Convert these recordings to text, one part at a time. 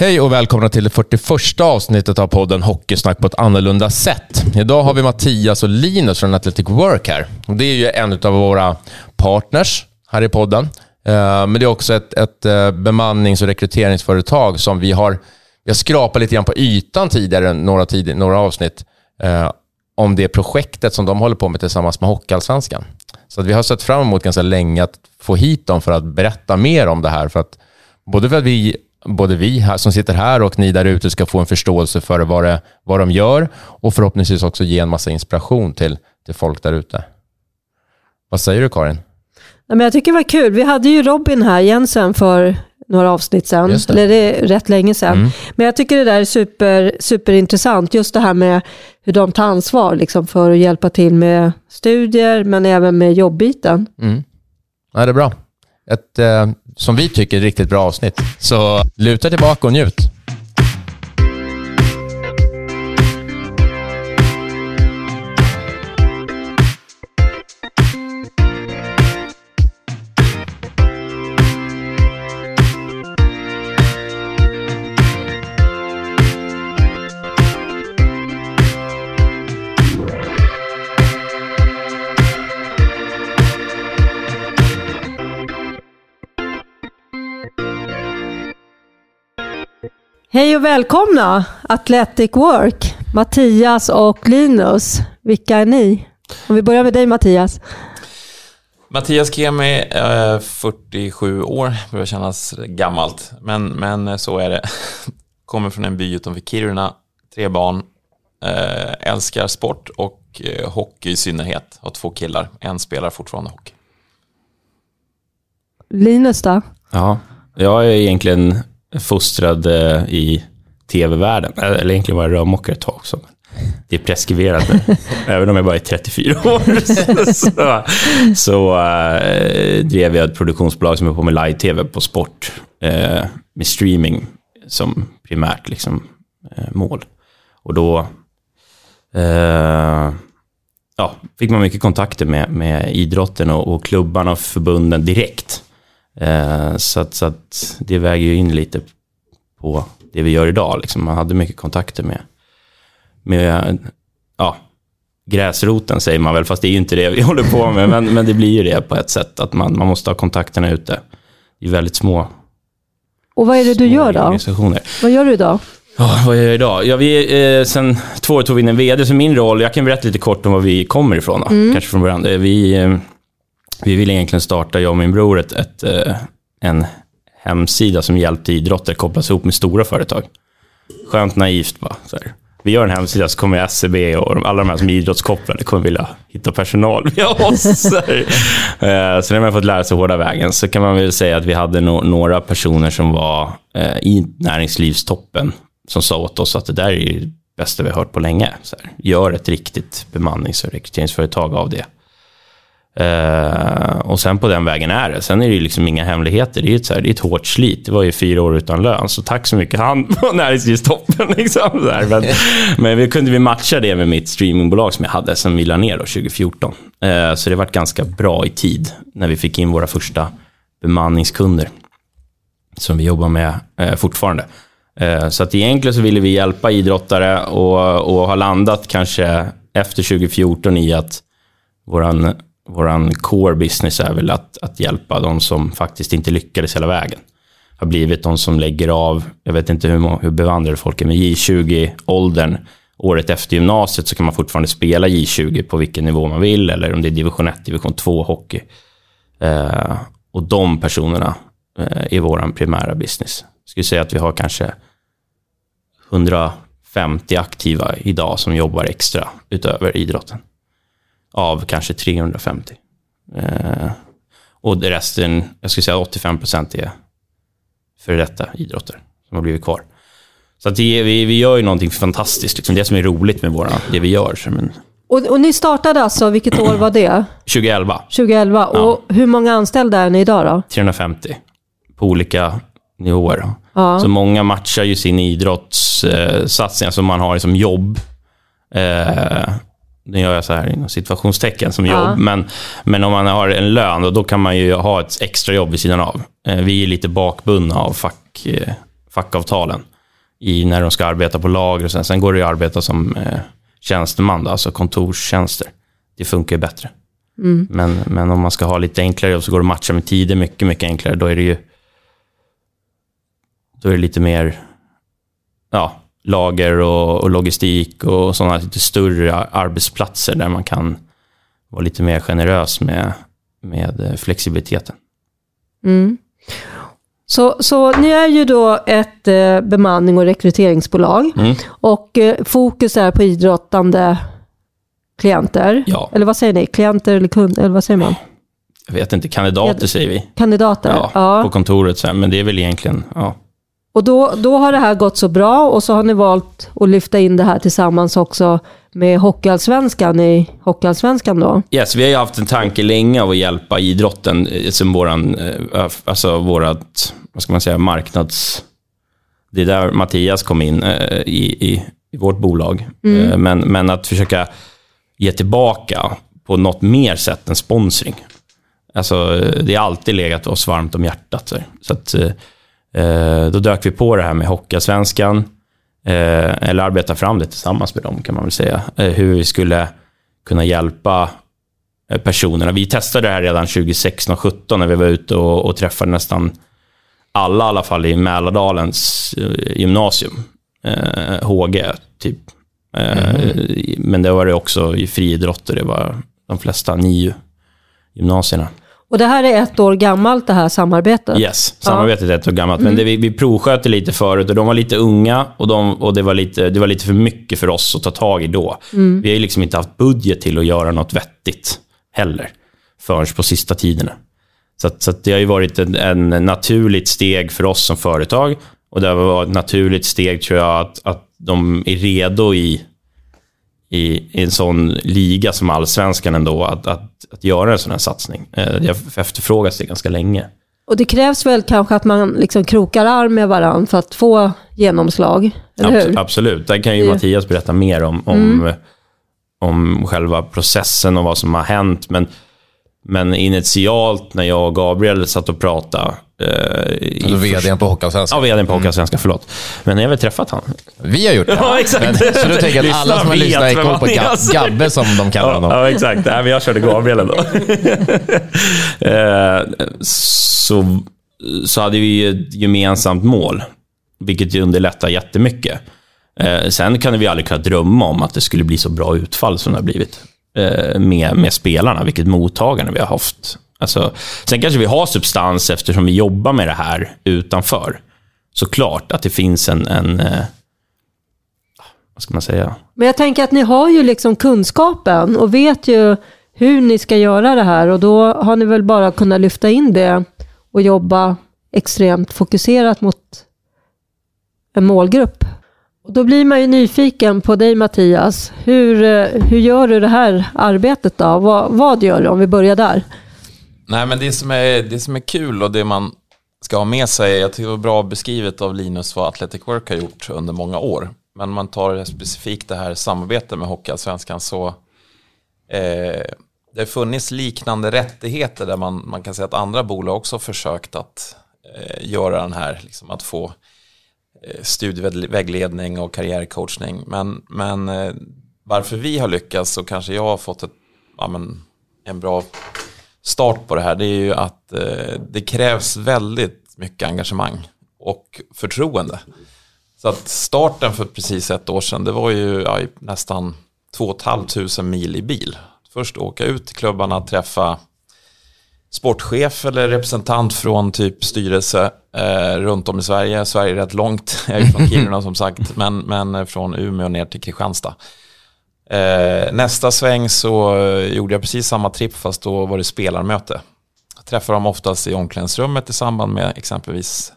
Hej och välkomna till det 41 avsnittet av podden Hockeysnack på ett annorlunda sätt. Idag har vi Mattias och Linus från Athletic Work här. Det är ju en av våra partners här i podden. Eh, men det är också ett, ett eh, bemannings och rekryteringsföretag som vi har, vi har skrapat lite grann på ytan tidigare, några, tid, några avsnitt, eh, om det projektet som de håller på med tillsammans med Hockeyallsvenskan. Så att vi har sett fram emot ganska länge att få hit dem för att berätta mer om det här. För att, både för att vi både vi här, som sitter här och ni där ute ska få en förståelse för vad, det, vad de gör och förhoppningsvis också ge en massa inspiration till, till folk där ute. Vad säger du Karin? jag tycker det var kul. Vi hade ju Robin här, Jensen, för några avsnitt sedan. Det. Eller det är rätt länge sedan. Mm. Men jag tycker det där är super, superintressant. Just det här med hur de tar ansvar liksom, för att hjälpa till med studier, men även med jobbiten. Mm. Ja, det är bra. Ett, eh, som vi tycker, riktigt bra avsnitt. Så luta tillbaka och njut. Hej och välkomna Athletic Work, Mattias och Linus. Vilka är ni? Om vi börjar med dig Mattias. Mattias Kemi, är 47 år, börjar kännas gammalt, men, men så är det. Kommer från en by utanför Kiruna, tre barn, äh, älskar sport och hockey i synnerhet. Har två killar, en spelar fortfarande hockey. Linus då? Ja, jag är egentligen fostrad eh, i tv-världen. Eller egentligen var jag rörmokare ett tag också. Det är preskriberat nu, även om jag bara är 34 år. så så äh, drev jag ett produktionsbolag som är på med live-tv på sport. Äh, med streaming som primärt liksom, äh, mål. Och då ja, fick man mycket kontakter med, med idrotten och, och klubbarna och förbunden direkt. Eh, så, att, så att det väger ju in lite på det vi gör idag. Liksom. Man hade mycket kontakter med, med ja, gräsroten säger man väl, fast det är ju inte det vi håller på med. Men, men det blir ju det på ett sätt, att man, man måste ha kontakterna ute. Det är väldigt små Och vad är det du gör då? Vad gör du idag? Ja, vad gör jag idag? Ja, vi, eh, sen två år tog vi in en vd, så min roll, jag kan berätta lite kort om var vi kommer ifrån. Då, mm. Kanske från början. Vi, eh, vi ville egentligen starta, jag och min bror, ett, ett, eh, en hemsida som hjälpte idrotter kopplas ihop med stora företag. Skönt naivt bara. Så här. Vi gör en hemsida så kommer SCB och alla de här som är idrottskopplade kommer vilja hitta personal via oss. så när eh, man fått lära sig hårda vägen så kan man väl säga att vi hade no några personer som var eh, i näringslivstoppen som sa åt oss att det där är det bästa vi har hört på länge. Så här, gör ett riktigt bemannings och rekryteringsföretag av det. Uh, och sen på den vägen är det. Sen är det ju liksom inga hemligheter. Det är, ett, så här, det är ett hårt slit. Det var ju fyra år utan lön, så tack så mycket han på näringslivstoppen. Liksom, så men, men vi kunde vi matcha det med mitt streamingbolag som jag hade, som vi la ner då, 2014. Uh, så det varit ganska bra i tid när vi fick in våra första bemanningskunder. Som vi jobbar med uh, fortfarande. så att egentligen så ville vi hjälpa idrottare och, och har landat kanske efter 2014 i att våran vår core business är väl att, att hjälpa de som faktiskt inte lyckades hela vägen. Har blivit de som lägger av, jag vet inte hur, hur bevandrade folk är, med J20-åldern, året efter gymnasiet så kan man fortfarande spela J20 på vilken nivå man vill, eller om det är division 1, division 2 hockey. Eh, och de personerna eh, är vår primära business. Jag skulle säga att vi har kanske 150 aktiva idag som jobbar extra utöver idrotten av kanske 350. Eh, och resten, jag skulle säga 85 procent är för detta idrotter som har blivit kvar. Så att det, vi, vi gör ju någonting fantastiskt, liksom det som är roligt med våra, det vi gör. Men... Och, och ni startade alltså, vilket år var det? 2011. 2011. Ja. Och hur många anställda är ni idag då? 350 på olika nivåer. Ja. Så många matchar ju sin idrottssatsning, eh, som man har som jobb. Eh, nu gör jag så här inom situationstecken som jobb, men, men om man har en lön, då, då kan man ju ha ett extra jobb vid sidan av. Eh, vi är lite bakbundna av fack, eh, fackavtalen i när de ska arbeta på lager. Och sen, sen går det att arbeta som eh, tjänsteman, då, alltså kontorstjänster. Det funkar ju bättre. Mm. Men, men om man ska ha lite enklare jobb så går det att matcha med tider mycket, mycket enklare. Då är det ju då är det lite mer ja, lager och, och logistik och sådana lite större arbetsplatser där man kan vara lite mer generös med, med flexibiliteten. Mm. Så, så ni är ju då ett eh, bemanning och rekryteringsbolag mm. och eh, fokus är på idrottande klienter. Ja. Eller vad säger ni? Klienter eller kunder? Eller vad säger man? Jag vet inte, kandidater säger vi. Kandidater? Ja, ja. på kontoret. Men det är väl egentligen, ja. Och då, då har det här gått så bra och så har ni valt att lyfta in det här tillsammans också med Hockeyallsvenskan i Hockeyallsvenskan då? Yes, vi har ju haft en tanke länge av att hjälpa idrotten eh, som våran, eh, alltså vårat, vad ska man säga, marknads... Det är där Mattias kom in eh, i, i, i vårt bolag. Mm. Men, men att försöka ge tillbaka på något mer sätt än sponsring. Alltså, det har alltid legat oss varmt om hjärtat. Så att, då dök vi på det här med Hockeyallsvenskan Eh, eller arbeta fram det tillsammans med dem kan man väl säga. Eh, hur vi skulle kunna hjälpa eh, personerna. Vi testade det här redan 2016 och 2017 när vi var ute och, och träffade nästan alla, i alla fall i Mälardalens gymnasium. Eh, HG, typ. Eh, mm. Men det var det också i friidrott och det var de flesta NIU gymnasierna. Och det här är ett år gammalt det här samarbetet? Yes, samarbetet ja. är ett år gammalt. Men mm. det, vi, vi provskötte lite förut och de var lite unga och, de, och det, var lite, det var lite för mycket för oss att ta tag i då. Mm. Vi har ju liksom inte haft budget till att göra något vettigt heller, förrän på sista tiderna. Så, att, så att det har ju varit en, en naturligt steg för oss som företag och det har varit ett naturligt steg tror jag att, att de är redo i i, en sån liga som allsvenskan ändå, att, att, att göra en sån här satsning. Eh, det har efterfrågats det ganska länge. Och det krävs väl kanske att man liksom krokar arm med varandra för att få genomslag, eller hur? Absolut, där kan ju det... Mattias berätta mer om, om, mm. om själva processen och vad som har hänt. Men, men initialt när jag och Gabriel satt och pratade Eh, alltså vdn på Hockeyallsvenskan? Ja, vdn på Hockeyallsvenskan, mm. förlåt. Men ni har väl träffat han? Vi har gjort det. Ja, exakt. Men, så du tänker att alla som har lyssnat är koll på Gabbe som de kallar honom? Ja, exakt. Nej, men jag körde Gabriel ändå. eh, så, så hade vi ett gemensamt mål, vilket underlättar jättemycket. Eh, sen kan vi aldrig kunna drömma om att det skulle bli så bra utfall som det har blivit Eh, med, med spelarna, vilket mottagande vi har haft Alltså, sen kanske vi har substans eftersom vi jobbar med det här utanför. Såklart att det finns en, en eh, vad ska man säga? Men jag tänker att ni har ju liksom kunskapen och vet ju hur ni ska göra det här och då har ni väl bara kunnat lyfta in det och jobba extremt fokuserat mot en målgrupp. Och då blir man ju nyfiken på dig Mattias. Hur, eh, hur gör du det här arbetet då? Vad, vad gör du om vi börjar där? Nej, men det som, är, det som är kul och det man ska ha med sig, jag tycker det var bra beskrivet av Linus vad Athletic Work har gjort under många år. Men om man tar specifikt det här samarbetet med Hockeyallsvenskan så eh, det har funnits liknande rättigheter där man, man kan säga att andra bolag också försökt att eh, göra den här, liksom att få eh, Eh, studievägledning och karriärcoachning. Men, men eh, varför vi har lyckats och kanske jag har fått ett, ja, men, en bra start på det här det är ju att eh, det krävs väldigt mycket engagemang och förtroende. Så att starten för precis ett år sedan det var ju ja, nästan 2 500 mil i bil. Först åka ut till klubbarna, träffa sportchef eller representant från typ styrelse eh, runt om i Sverige. Sverige är rätt långt, jag är från Kiruna som sagt, men, men från Umeå ner till Kristianstad. Eh, nästa sväng så gjorde jag precis samma tripp fast då var det spelarmöte. Jag träffar dem oftast i omklädningsrummet i samband med exempelvis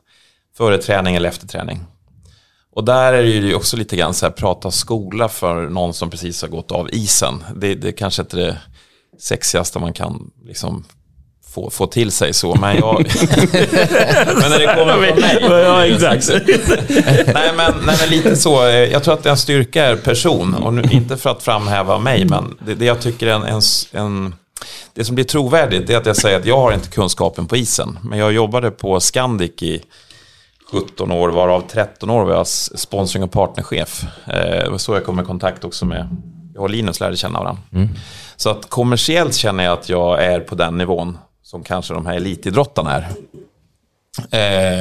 före träning eller efter träning. Och där är det ju också lite grann så här prata skola för någon som precis har gått av isen. Det, det kanske inte är det sexigaste man kan liksom få, få till sig så, men jag... men när det kommer från mig... ja, exakt. nej, men, nej, men lite så. Jag tror att en styrka är person. Och nu, inte för att framhäva mig, men det, det jag tycker är en, en, en det som blir trovärdigt är att jag säger att jag har inte kunskapen på isen. Men jag jobbade på Scandic i 17 år, varav 13 år var jag sponsring och partnerchef. Eh, det var så jag kom i kontakt också med, jag och Linus lärde känna varandra. Mm. Så att kommersiellt känner jag att jag är på den nivån som kanske de här elitidrottarna är.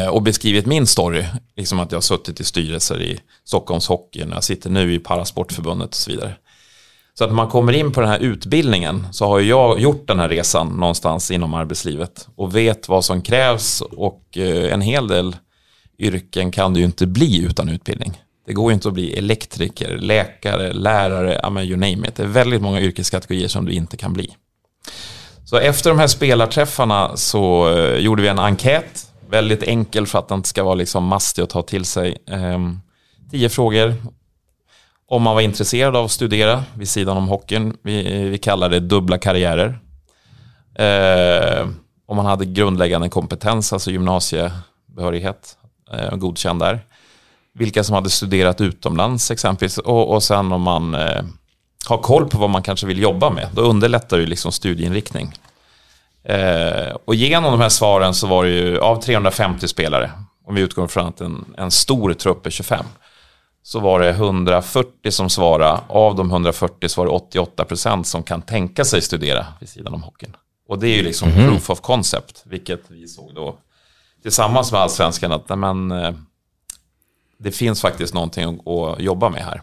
Eh, och beskrivit min story, liksom att jag har suttit i styrelser i Stockholms Hockey, jag sitter nu i Parasportförbundet och så vidare. Så att när man kommer in på den här utbildningen så har jag gjort den här resan någonstans inom arbetslivet och vet vad som krävs och eh, en hel del yrken kan du ju inte bli utan utbildning. Det går ju inte att bli elektriker, läkare, lärare, I mean, you name it. Det är väldigt många yrkeskategorier som du inte kan bli. Så efter de här spelarträffarna så eh, gjorde vi en enkät. Väldigt enkel för att den inte ska vara liksom mastig att ta till sig. Ehm, tio frågor. Om man var intresserad av att studera vid sidan om hockeyn. Vi, vi kallar det dubbla karriärer. Ehm, om man hade grundläggande kompetens, alltså gymnasiebehörighet, eh, godkänd där. Vilka som hade studerat utomlands exempelvis. Och, och sen om man eh, har koll på vad man kanske vill jobba med. Då underlättar det liksom studieinriktning. Eh, och genom de här svaren så var det ju av 350 spelare, om vi utgår från att en, en stor trupp är 25, så var det 140 som svarade. Av de 140 så var det 88 procent som kan tänka sig studera vid sidan om hockeyn. Och det är ju liksom mm. proof of concept, vilket vi såg då tillsammans med allsvenskan att men, eh, det finns faktiskt någonting att jobba med här.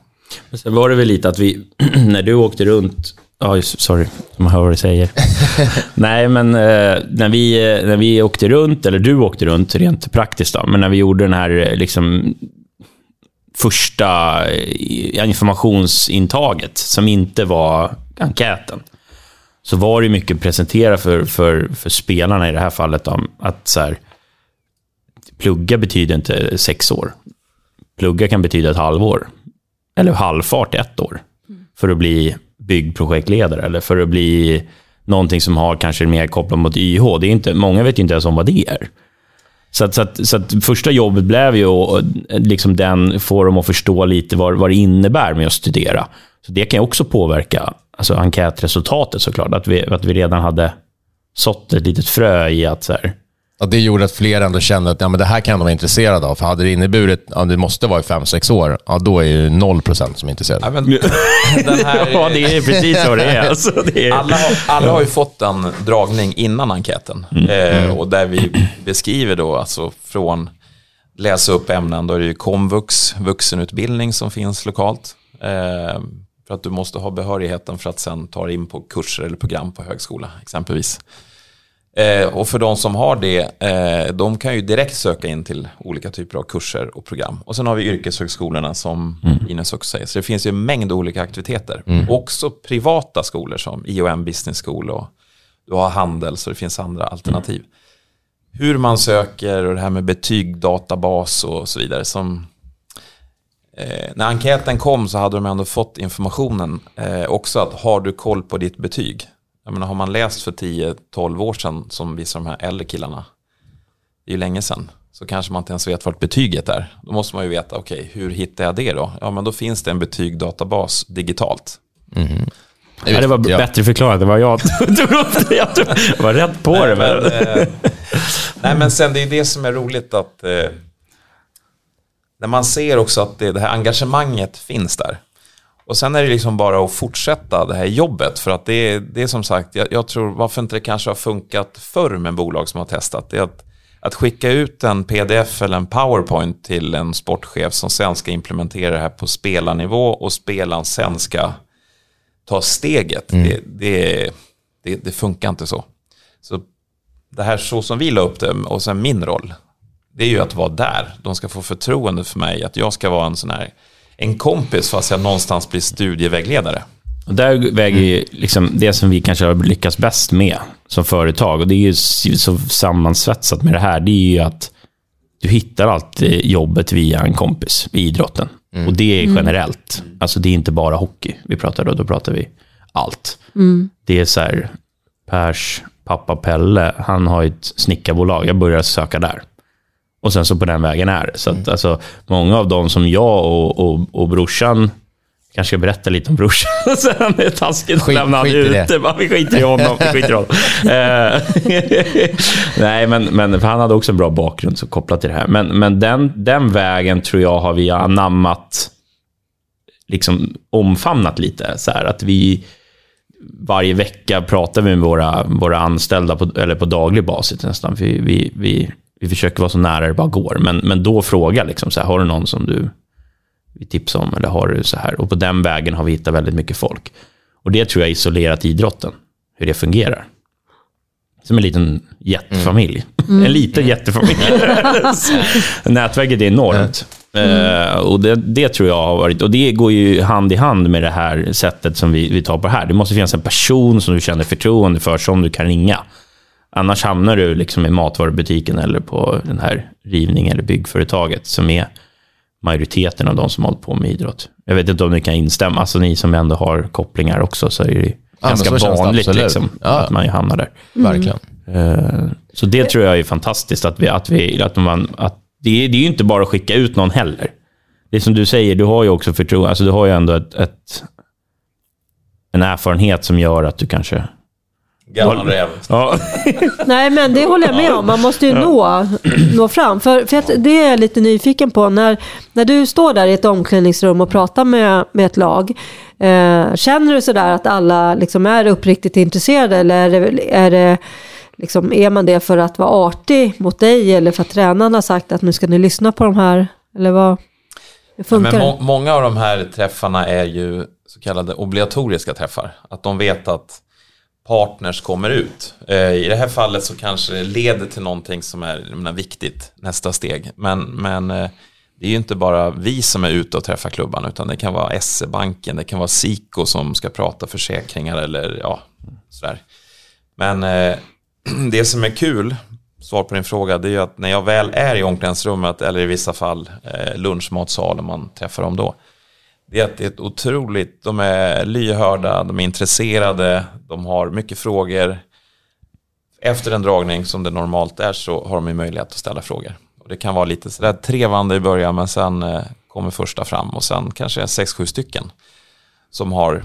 Men sen var det väl lite att vi, när du åkte runt, ja, oh, sorry, man hör vad du säger. Nej, men eh, när, vi, eh, när vi åkte runt, eller du åkte runt rent praktiskt då, men när vi gjorde den här eh, liksom, första eh, informationsintaget, som inte var enkäten, så var det mycket presentera för, för, för spelarna i det här fallet om att så här, plugga betyder inte sex år. Plugga kan betyda ett halvår eller halvfart ett år för att bli byggprojektledare eller för att bli någonting som har kanske mer kopplat mot YH. Det är inte, många vet ju inte ens om vad det är. Så, att, så, att, så att första jobbet blev ju eh, liksom den, få dem att förstå lite vad, vad det innebär med att studera. Så Det kan ju också påverka alltså enkätresultatet såklart. Att vi, att vi redan hade sått ett litet frö i att så här, Ja, det gjorde att fler ändå kände att ja, men det här kan de vara intresserade av. För hade det inneburit att ja, det måste vara i fem sex år, ja, då är det noll procent som är intresserade. Ja, men, här, ja, det är precis så det är. Alltså, det är... Alla, har, alla har ju fått en dragning innan enkäten. Mm. Eh, och där vi beskriver då, alltså från läsa upp ämnen, då är det ju komvux, vuxenutbildning som finns lokalt. Eh, för att du måste ha behörigheten för att sen ta dig in på kurser eller program på högskola exempelvis. Eh, och för de som har det, eh, de kan ju direkt söka in till olika typer av kurser och program. Och sen har vi yrkeshögskolorna som mm. Ines också säger. Så det finns ju en mängd olika aktiviteter. Mm. Också privata skolor som IOM Business School och du har handel så det finns andra alternativ. Mm. Hur man söker och det här med betyg, databas och så vidare. Som, eh, när enkäten kom så hade de ändå fått informationen eh, också att har du koll på ditt betyg jag menar, har man läst för 10-12 år sedan som vissa av de här äldre killarna, det är ju länge sedan, så kanske man inte ens vet vart betyget är. Då måste man ju veta, okej, okay, hur hittar jag det då? Ja, men då finns det en betygdatabas digitalt. Mm. Det, ja, det var ja. bättre förklarat än vad jag trodde. Jag var rätt på nej, det. Men, eh, nej, men sen det är det som är roligt att eh, när man ser också att det, det här engagemanget finns där. Och sen är det liksom bara att fortsätta det här jobbet. För att det är, det är som sagt, jag, jag, tror varför inte det kanske har funkat förr med bolag som har testat. Det är att, att skicka ut en pdf eller en powerpoint till en sportchef som sen ska implementera det här på spelarnivå och spelaren sen ska ta steget. Mm. Det, det, det, det, funkar inte så. Så det här så som vi la upp det och sen min roll, det är ju att vara där. De ska få förtroende för mig, att jag ska vara en sån här en kompis fast jag någonstans blir studievägledare. Och där väger ju liksom det som vi kanske har lyckats bäst med som företag, och det är ju så sammansvetsat med det här, det är ju att du hittar alltid jobbet via en kompis i idrotten. Mm. Och det är mm. generellt. Mm. Alltså det är inte bara hockey vi pratar då, då pratar vi allt. Mm. Det är så här, Pers pappa Pelle, han har ett snickarbolag, jag börjar söka där. Och sen så på den vägen är det. Så att, mm. alltså, många av dem som jag och, och, och brorsan kanske ska berätta lite om brorsan. Sen är det taskigt att lämna honom ute. Vi skiter i honom. Vi skiter i honom. Eh, nej, men, men han hade också en bra bakgrund så kopplat till det här. Men, men den, den vägen tror jag har vi anammat, liksom omfamnat lite. Så här, att vi varje vecka pratar vi med våra, våra anställda, på, eller på daglig basis nästan. Vi, vi, vi, vi försöker vara så nära det bara går. Men, men då fråga, liksom, så här, har du någon som du vi tipsar om, eller har du så här? Och på den vägen har vi hittat väldigt mycket folk. Och det tror jag isolerat idrotten, hur det fungerar. Som en liten jättefamilj. Mm. en liten jättefamilj. Nätverket är enormt. Mm. Uh, och det, det, tror jag har varit, och det går ju hand i hand med det här sättet som vi, vi tar på här. Det måste finnas en person som du känner förtroende för, som du kan ringa. Annars hamnar du liksom i matvarubutiken eller på den här rivning eller byggföretaget som är majoriteten av de som hållit på med idrott. Jag vet inte om ni kan instämma, alltså ni som ändå har kopplingar också, så är det ja, ganska vanligt det liksom, ja. att man hamnar där. Mm. Verkligen. Uh, så det tror jag är fantastiskt, att, vi, att, vi, att, man, att det, är, det är ju inte bara att skicka ut någon heller. Det är som du säger, du har ju också förtroende, alltså du har ju ändå ett, ett en erfarenhet som gör att du kanske Gammal räv. Ja. Nej, men det håller jag med om. Man måste ju nå, nå fram. För, för det är jag lite nyfiken på. När, när du står där i ett omklädningsrum och pratar med, med ett lag. Eh, känner du sådär att alla liksom är uppriktigt intresserade? Eller är det, är, det, liksom, är man det för att vara artig mot dig? Eller för att tränaren har sagt att nu ska ni lyssna på de här? Eller vad? Funkar ja, men må, Många av de här träffarna är ju så kallade obligatoriska träffar. Att de vet att partners kommer ut. Eh, I det här fallet så kanske det leder till någonting som är menar, viktigt, nästa steg. Men, men eh, det är ju inte bara vi som är ute och träffar klubban utan det kan vara SE-banken, det kan vara Siko som ska prata försäkringar eller ja, sådär. Men eh, det som är kul, svar på din fråga, det är ju att när jag väl är i omklädningsrummet eller i vissa fall lunchmatsalen man träffar dem då, det är att det är ett otroligt, de är lyhörda, de är intresserade, de har mycket frågor. Efter en dragning som det normalt är så har de ju möjlighet att ställa frågor. Och det kan vara lite sådär trevande i början men sen eh, kommer första fram och sen kanske sex, sju stycken som har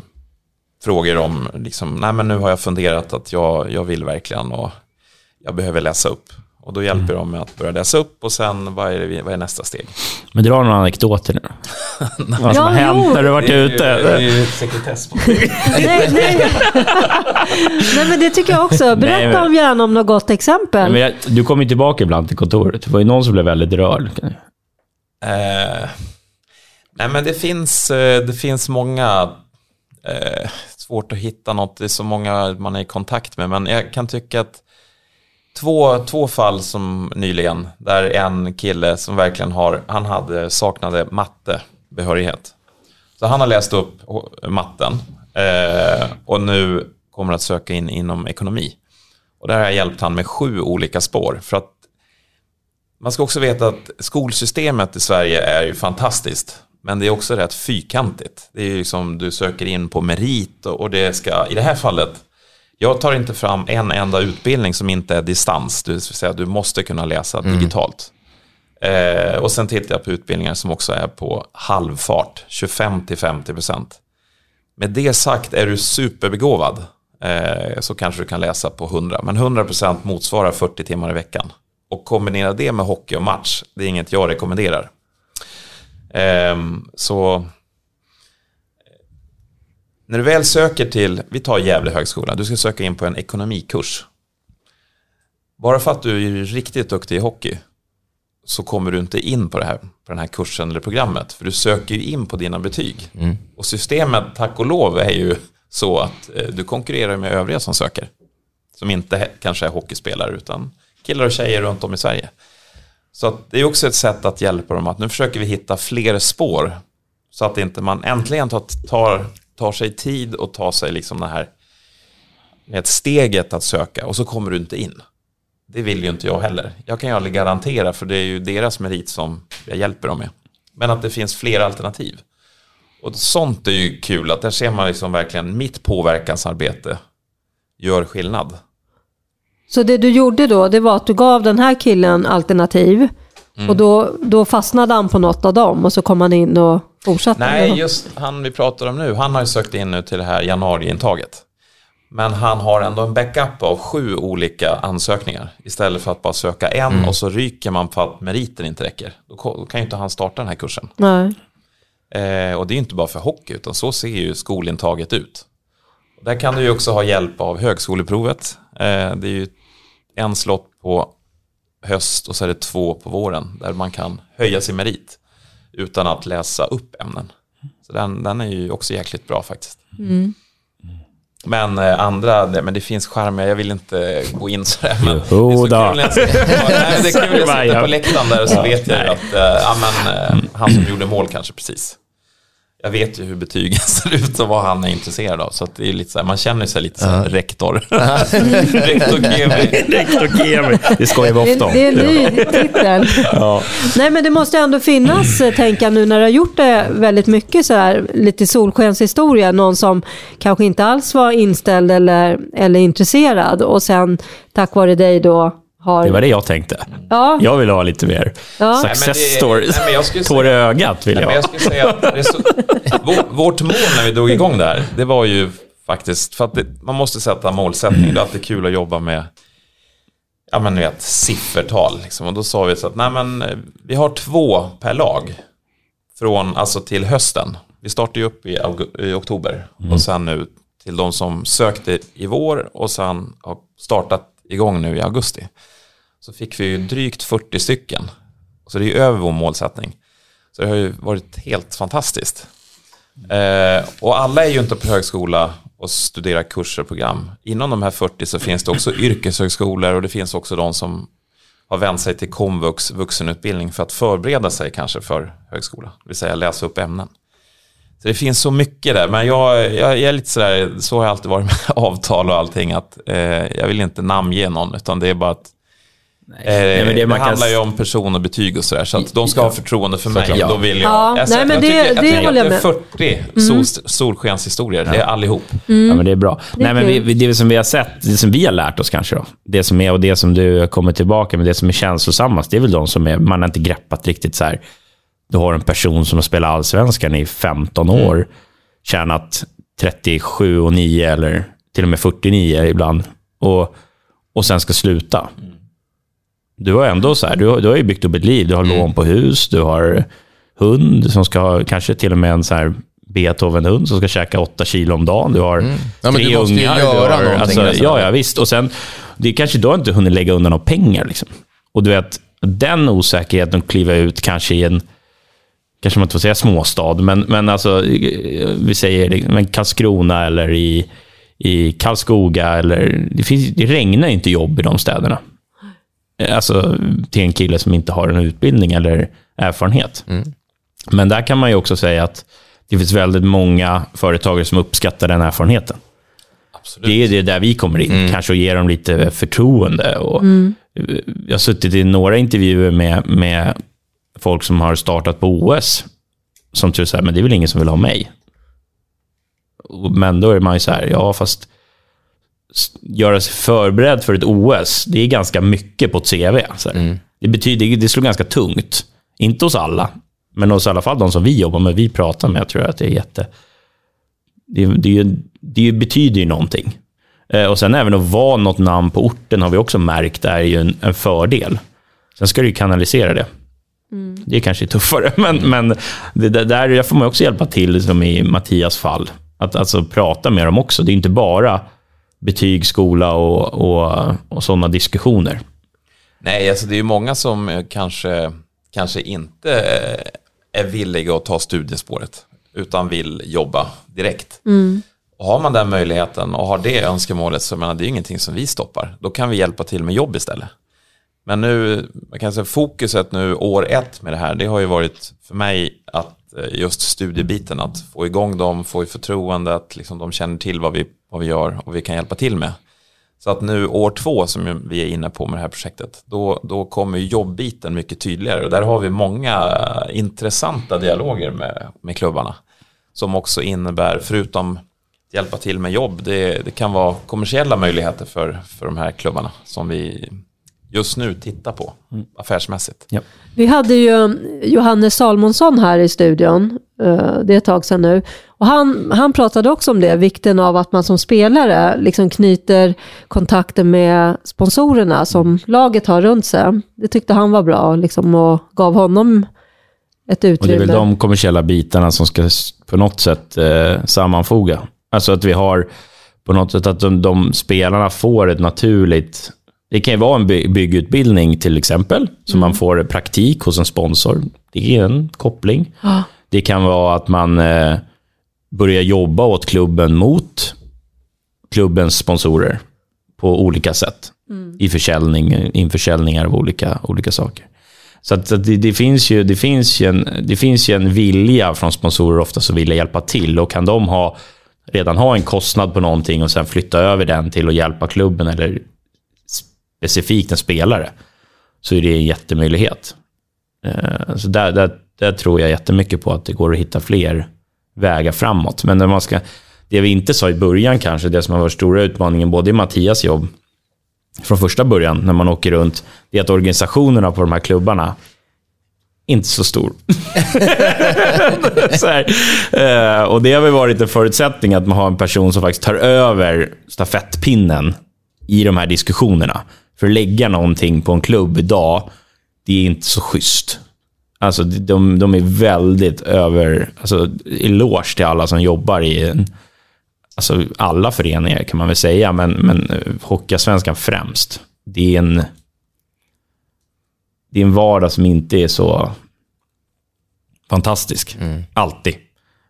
frågor om, liksom, nej men nu har jag funderat att jag, jag vill verkligen och jag behöver läsa upp. Och då hjälper mm. de med att börja läsa upp och sen vad är, det, vad är nästa steg? Men dra några anekdoter nu. vad som ja, har hänt när du varit det, ute. Det är ju sekretess på nej, nej. nej, men det tycker jag också. Berätta nej, men, gärna om något gott exempel. Men jag, du kommer ju tillbaka ibland till kontoret. Det var ju någon som blev väldigt rörd. Uh, nej, men det finns, eh, det finns många... Uh, svårt att hitta något. Det är så många man är i kontakt med. Men jag kan tycka att två, två fall som nyligen, där en kille som verkligen har, han hade, saknade mattebehörighet. Så han har läst upp matten eh, och nu kommer att söka in inom ekonomi. Och där har jag hjälpt han med sju olika spår. För att man ska också veta att skolsystemet i Sverige är ju fantastiskt. Men det är också rätt fyrkantigt. Det är ju som du söker in på merit och det ska, i det här fallet, jag tar inte fram en enda utbildning som inte är distans, det vill säga du måste kunna läsa mm. digitalt. Eh, och sen tittar jag på utbildningar som också är på halvfart, 25-50%. Med det sagt, är du superbegåvad eh, så kanske du kan läsa på 100, men 100% motsvarar 40 timmar i veckan. Och kombinera det med hockey och match, det är inget jag rekommenderar. Eh, så när du väl söker till, vi tar Gävle högskola, du ska söka in på en ekonomikurs. Bara för att du är riktigt duktig i hockey så kommer du inte in på, det här, på den här kursen eller programmet. För du söker ju in på dina betyg. Mm. Och systemet, tack och lov, är ju så att eh, du konkurrerar med övriga som söker. Som inte kanske är hockeyspelare utan killar och tjejer runt om i Sverige. Så det är också ett sätt att hjälpa dem att nu försöker vi hitta fler spår. Så att inte man äntligen tar, tar sig tid och tar sig liksom det här med steget att söka och så kommer du inte in. Det vill ju inte jag heller. Jag kan ju aldrig garantera för det är ju deras merit som jag hjälper dem med. Men att det finns fler alternativ. Och sånt är ju kul att där ser man liksom verkligen mitt påverkansarbete gör skillnad. Så det du gjorde då, det var att du gav den här killen alternativ Mm. Och då, då fastnade han på något av dem och så kom han in och fortsatte? Nej, just han vi pratar om nu, han har ju sökt in nu till det här januariintaget. Men han har ändå en backup av sju olika ansökningar istället för att bara söka en mm. och så ryker man för att meriten inte räcker. Då kan ju inte han starta den här kursen. Nej. Eh, och det är inte bara för hockey utan så ser ju skolintaget ut. Där kan du ju också ha hjälp av högskoleprovet. Eh, det är ju en slott på höst och så är det två på våren där man kan höja sin merit utan att läsa upp ämnen. Så den, den är ju också jäkligt bra faktiskt. Mm. Men eh, andra, det, men det finns charmiga, jag vill inte gå in sådär. Men jo, det är så kul när jag sitter på läktaren där så vet jag att äh, ja, men, äh, han som gjorde mål kanske precis jag vet ju hur betygen ser ut och vad han är intresserad av. Så det är lite så här, man känner sig lite som uh. rektor. rektor rektor Kemi. Det skojar vi ofta om. Det, det är en ny titel. ja. Nej men det måste ändå finnas, eh, tänka nu när du har gjort det väldigt mycket så här, lite solskenshistoria. Någon som kanske inte alls var inställd eller, eller intresserad och sen tack vare dig då har... Det var det jag tänkte. Ja. Jag vill ha lite mer ja. success nej, stories. Tår i ögat vill jag ha. Jag skulle säga att så, vårt mål när vi drog igång det här, det var ju faktiskt, för att det, man måste sätta målsättning. Det är alltid kul att jobba med ja, men, vet, siffertal. Liksom. Och då sa vi så att nej, men, vi har två per lag från, alltså till hösten. Vi startar ju upp i, i oktober mm. och sen nu till de som sökte i vår och sen har startat igång nu i augusti så fick vi ju drygt 40 stycken. Så det är ju över vår målsättning. Så det har ju varit helt fantastiskt. Eh, och alla är ju inte på högskola och studerar kurser och program. Inom de här 40 så finns det också yrkeshögskolor och det finns också de som har vänt sig till komvux vuxenutbildning för att förbereda sig kanske för högskola. Det vill säga läsa upp ämnen. Så det finns så mycket där, men jag, jag, jag är lite sådär, så har jag alltid varit med avtal och allting, att eh, jag vill inte namnge någon, utan det är bara att Nej. Eh, nej, det, det handlar ju om person och betyg och sådär, så att de ska ha förtroende för mig. Ja. Då vill jag, ja. nej, men det, jag, tycker, jag, jag, jag 40 mm. sol, solskenshistorier, ja. det är allihop. Mm. Ja, men det är bra. Det, nej, men vi, det som vi har sett, det som vi har lärt oss kanske då, det som är och det som du kommer tillbaka med, det som är känslosammast, det är väl de som är, man har inte greppat riktigt så här, du har en person som har spelat allsvenskan i 15 mm. år, tjänat 37 och 9 eller till och med 49 ibland och, och sen ska sluta. Du har ändå så här, du har, du har ju byggt upp ett liv. Du har mm. lån på hus, du har hund som ska ha kanske till och med en så här Beethoven-hund som ska käka 8 kilo om dagen. Du har mm. ja, tre du måste ungar. Ju göra har, alltså, ja, ja, visst. Och sen, det är kanske då inte hunnit lägga undan några pengar. Liksom. Och du vet, den osäkerheten att kliva ut kanske i en kanske man inte får säga småstad, men, men alltså, vi säger men Karlskrona eller i, i Karlskoga. Eller, det, finns, det regnar inte jobb i de städerna. Alltså till en kille som inte har en utbildning eller erfarenhet. Mm. Men där kan man ju också säga att det finns väldigt många företagare som uppskattar den erfarenheten. Absolut. Det är det där vi kommer in, mm. kanske att ge dem lite förtroende. Och mm. Jag har suttit i några intervjuer med, med folk som har startat på OS, som tror så här, men det är väl ingen som vill ha mig. Men då är man ju så här, ja fast göra sig förberedd för ett OS, det är ganska mycket på ett CV. Mm. Det, betyder, det slår ganska tungt. Inte hos alla, men hos i alla fall de som vi jobbar med, vi pratar med, jag tror att det är jätte... Det, det, det betyder ju någonting. Eh, och sen även att vara något namn på orten har vi också märkt är ju en, en fördel. Sen ska du ju kanalisera det. Mm. Det är kanske tuffare, men, men det, det där får man också hjälpa till, som i Mattias fall. Att alltså prata med dem också. Det är inte bara betyg, skola och, och, och sådana diskussioner. Nej, alltså det är ju många som kanske, kanske inte är villiga att ta studiespåret, utan vill jobba direkt. Mm. Och har man den möjligheten och har det önskemålet så menar, det är ingenting som vi stoppar. Då kan vi hjälpa till med jobb istället. Men nu, man kan säga fokuset nu år ett med det här, det har ju varit för mig att Eh, just studiebiten, att få igång dem, få i förtroende, att liksom de känner till vad vi, vad vi gör och vi kan hjälpa till med. Så att nu år två som vi är inne på med det här projektet, då, då kommer jobbbiten mycket tydligare. Och där har vi många intressanta dialoger med, med klubbarna. Som också innebär, förutom att hjälpa till med jobb, det, det kan vara kommersiella möjligheter för, för de här klubbarna som vi just nu titta på mm. affärsmässigt. Ja. Vi hade ju Johannes Salmonsson här i studion, eh, det är ett tag sedan nu. Och han, han pratade också om det, vikten av att man som spelare liksom knyter kontakter med sponsorerna som laget har runt sig. Det tyckte han var bra liksom, och gav honom ett utrymme. Och det är väl de kommersiella bitarna som ska på något sätt eh, sammanfoga. Alltså att vi har på något sätt att de, de spelarna får ett naturligt det kan ju vara en by byggutbildning till exempel, så mm. man får praktik hos en sponsor. Det är en koppling. Ah. Det kan vara att man eh, börjar jobba åt klubben mot klubbens sponsorer på olika sätt. Mm. I försäljning, införsäljningar av olika, olika saker. Så, att, så att det, det, finns ju, det, finns ju en, det finns ju en vilja från sponsorer ofta som vill hjälpa till. Och kan de ha, redan ha en kostnad på någonting och sen flytta över den till att hjälpa klubben eller specifikt en spelare, så är det en jättemöjlighet. Eh, så där, där, där tror jag jättemycket på att det går att hitta fler vägar framåt. Men när man ska, det vi inte sa i början kanske, det som har varit stora utmaningen både i Mattias jobb från första början när man åker runt, det är att organisationerna på de här klubbarna inte så stor. så uh, och det har väl varit en förutsättning att man har en person som faktiskt tar över stafettpinnen i de här diskussionerna. För att lägga någonting på en klubb idag, det är inte så schysst. Alltså, de, de är väldigt över... Alltså, eloge till alla som jobbar i en, alltså, alla föreningar kan man väl säga, men, men eh, Hockeyallsvenskan främst. Det är en... Det är en vardag som inte är så fantastisk. Mm. Alltid.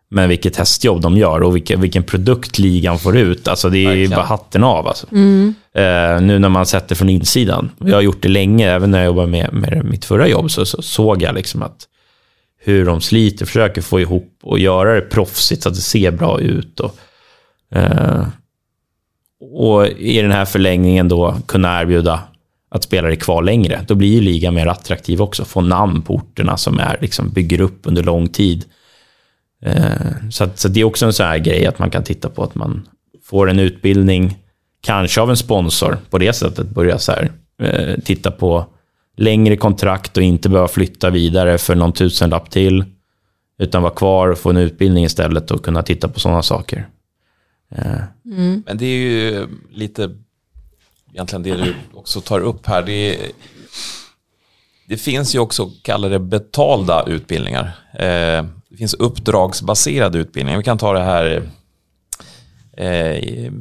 Men vilket testjobb de gör och vilken, vilken produkt ligan får ut. Alltså det är Verkligen. bara hatten av. Alltså. Mm. Uh, nu när man sett det från insidan. Jag har gjort det länge, även när jag jobbade med, med mitt förra jobb, så, så såg jag liksom att hur de sliter, försöker få ihop och göra det proffsigt så att det ser bra ut. Och, uh, och i den här förlängningen då kunna erbjuda att spelare är kvar längre. Då blir ju ligan mer attraktiv också. Få namn på orterna som är, liksom, bygger upp under lång tid. Eh, så, att, så det är också en sån här grej att man kan titta på att man får en utbildning, kanske av en sponsor, på det sättet börja så här, eh, titta på längre kontrakt och inte behöva flytta vidare för någon tusenlapp till, utan vara kvar och få en utbildning istället och kunna titta på sådana saker. Eh. Mm. Men det är ju lite, egentligen det du också tar upp här, det, är, det finns ju också, kallar det betalda utbildningar. Det finns uppdragsbaserade utbildningar. Vi kan ta det här eh,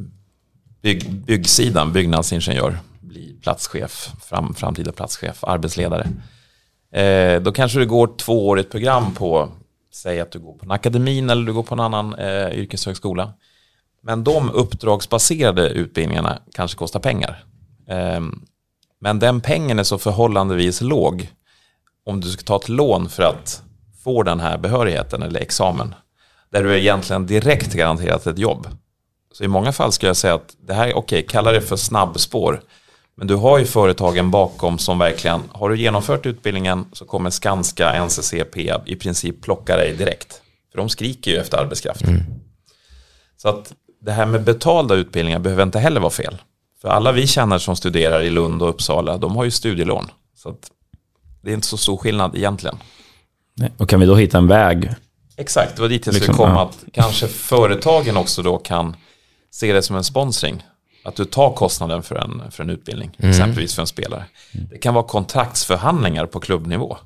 bygg, byggsidan, byggnadsingenjör, bli platschef, fram, framtida platschef, arbetsledare. Eh, då kanske du går tvåårigt program på, säg att du går på en akademin eller du går på en annan eh, yrkeshögskola. Men de uppdragsbaserade utbildningarna kanske kostar pengar. Eh, men den pengen är så förhållandevis låg om du ska ta ett lån för att får den här behörigheten eller examen, där du är egentligen direkt garanterat ett jobb. Så i många fall skulle jag säga att det här är okej, okay, kalla det för snabbspår. Men du har ju företagen bakom som verkligen, har du genomfört utbildningen så kommer Skanska, NCC, Peab i princip plocka dig direkt. För de skriker ju efter arbetskraft. Mm. Så att det här med betalda utbildningar behöver inte heller vara fel. För alla vi känner som studerar i Lund och Uppsala, de har ju studielån. Så att det är inte så stor skillnad egentligen. Och kan vi då hitta en väg? Exakt, det var dit jag skulle liksom, komma. Ja. Att kanske företagen också då kan se det som en sponsring. Att du tar kostnaden för en, för en utbildning, mm. exempelvis för en spelare. Det kan vara kontraktsförhandlingar på klubbnivå.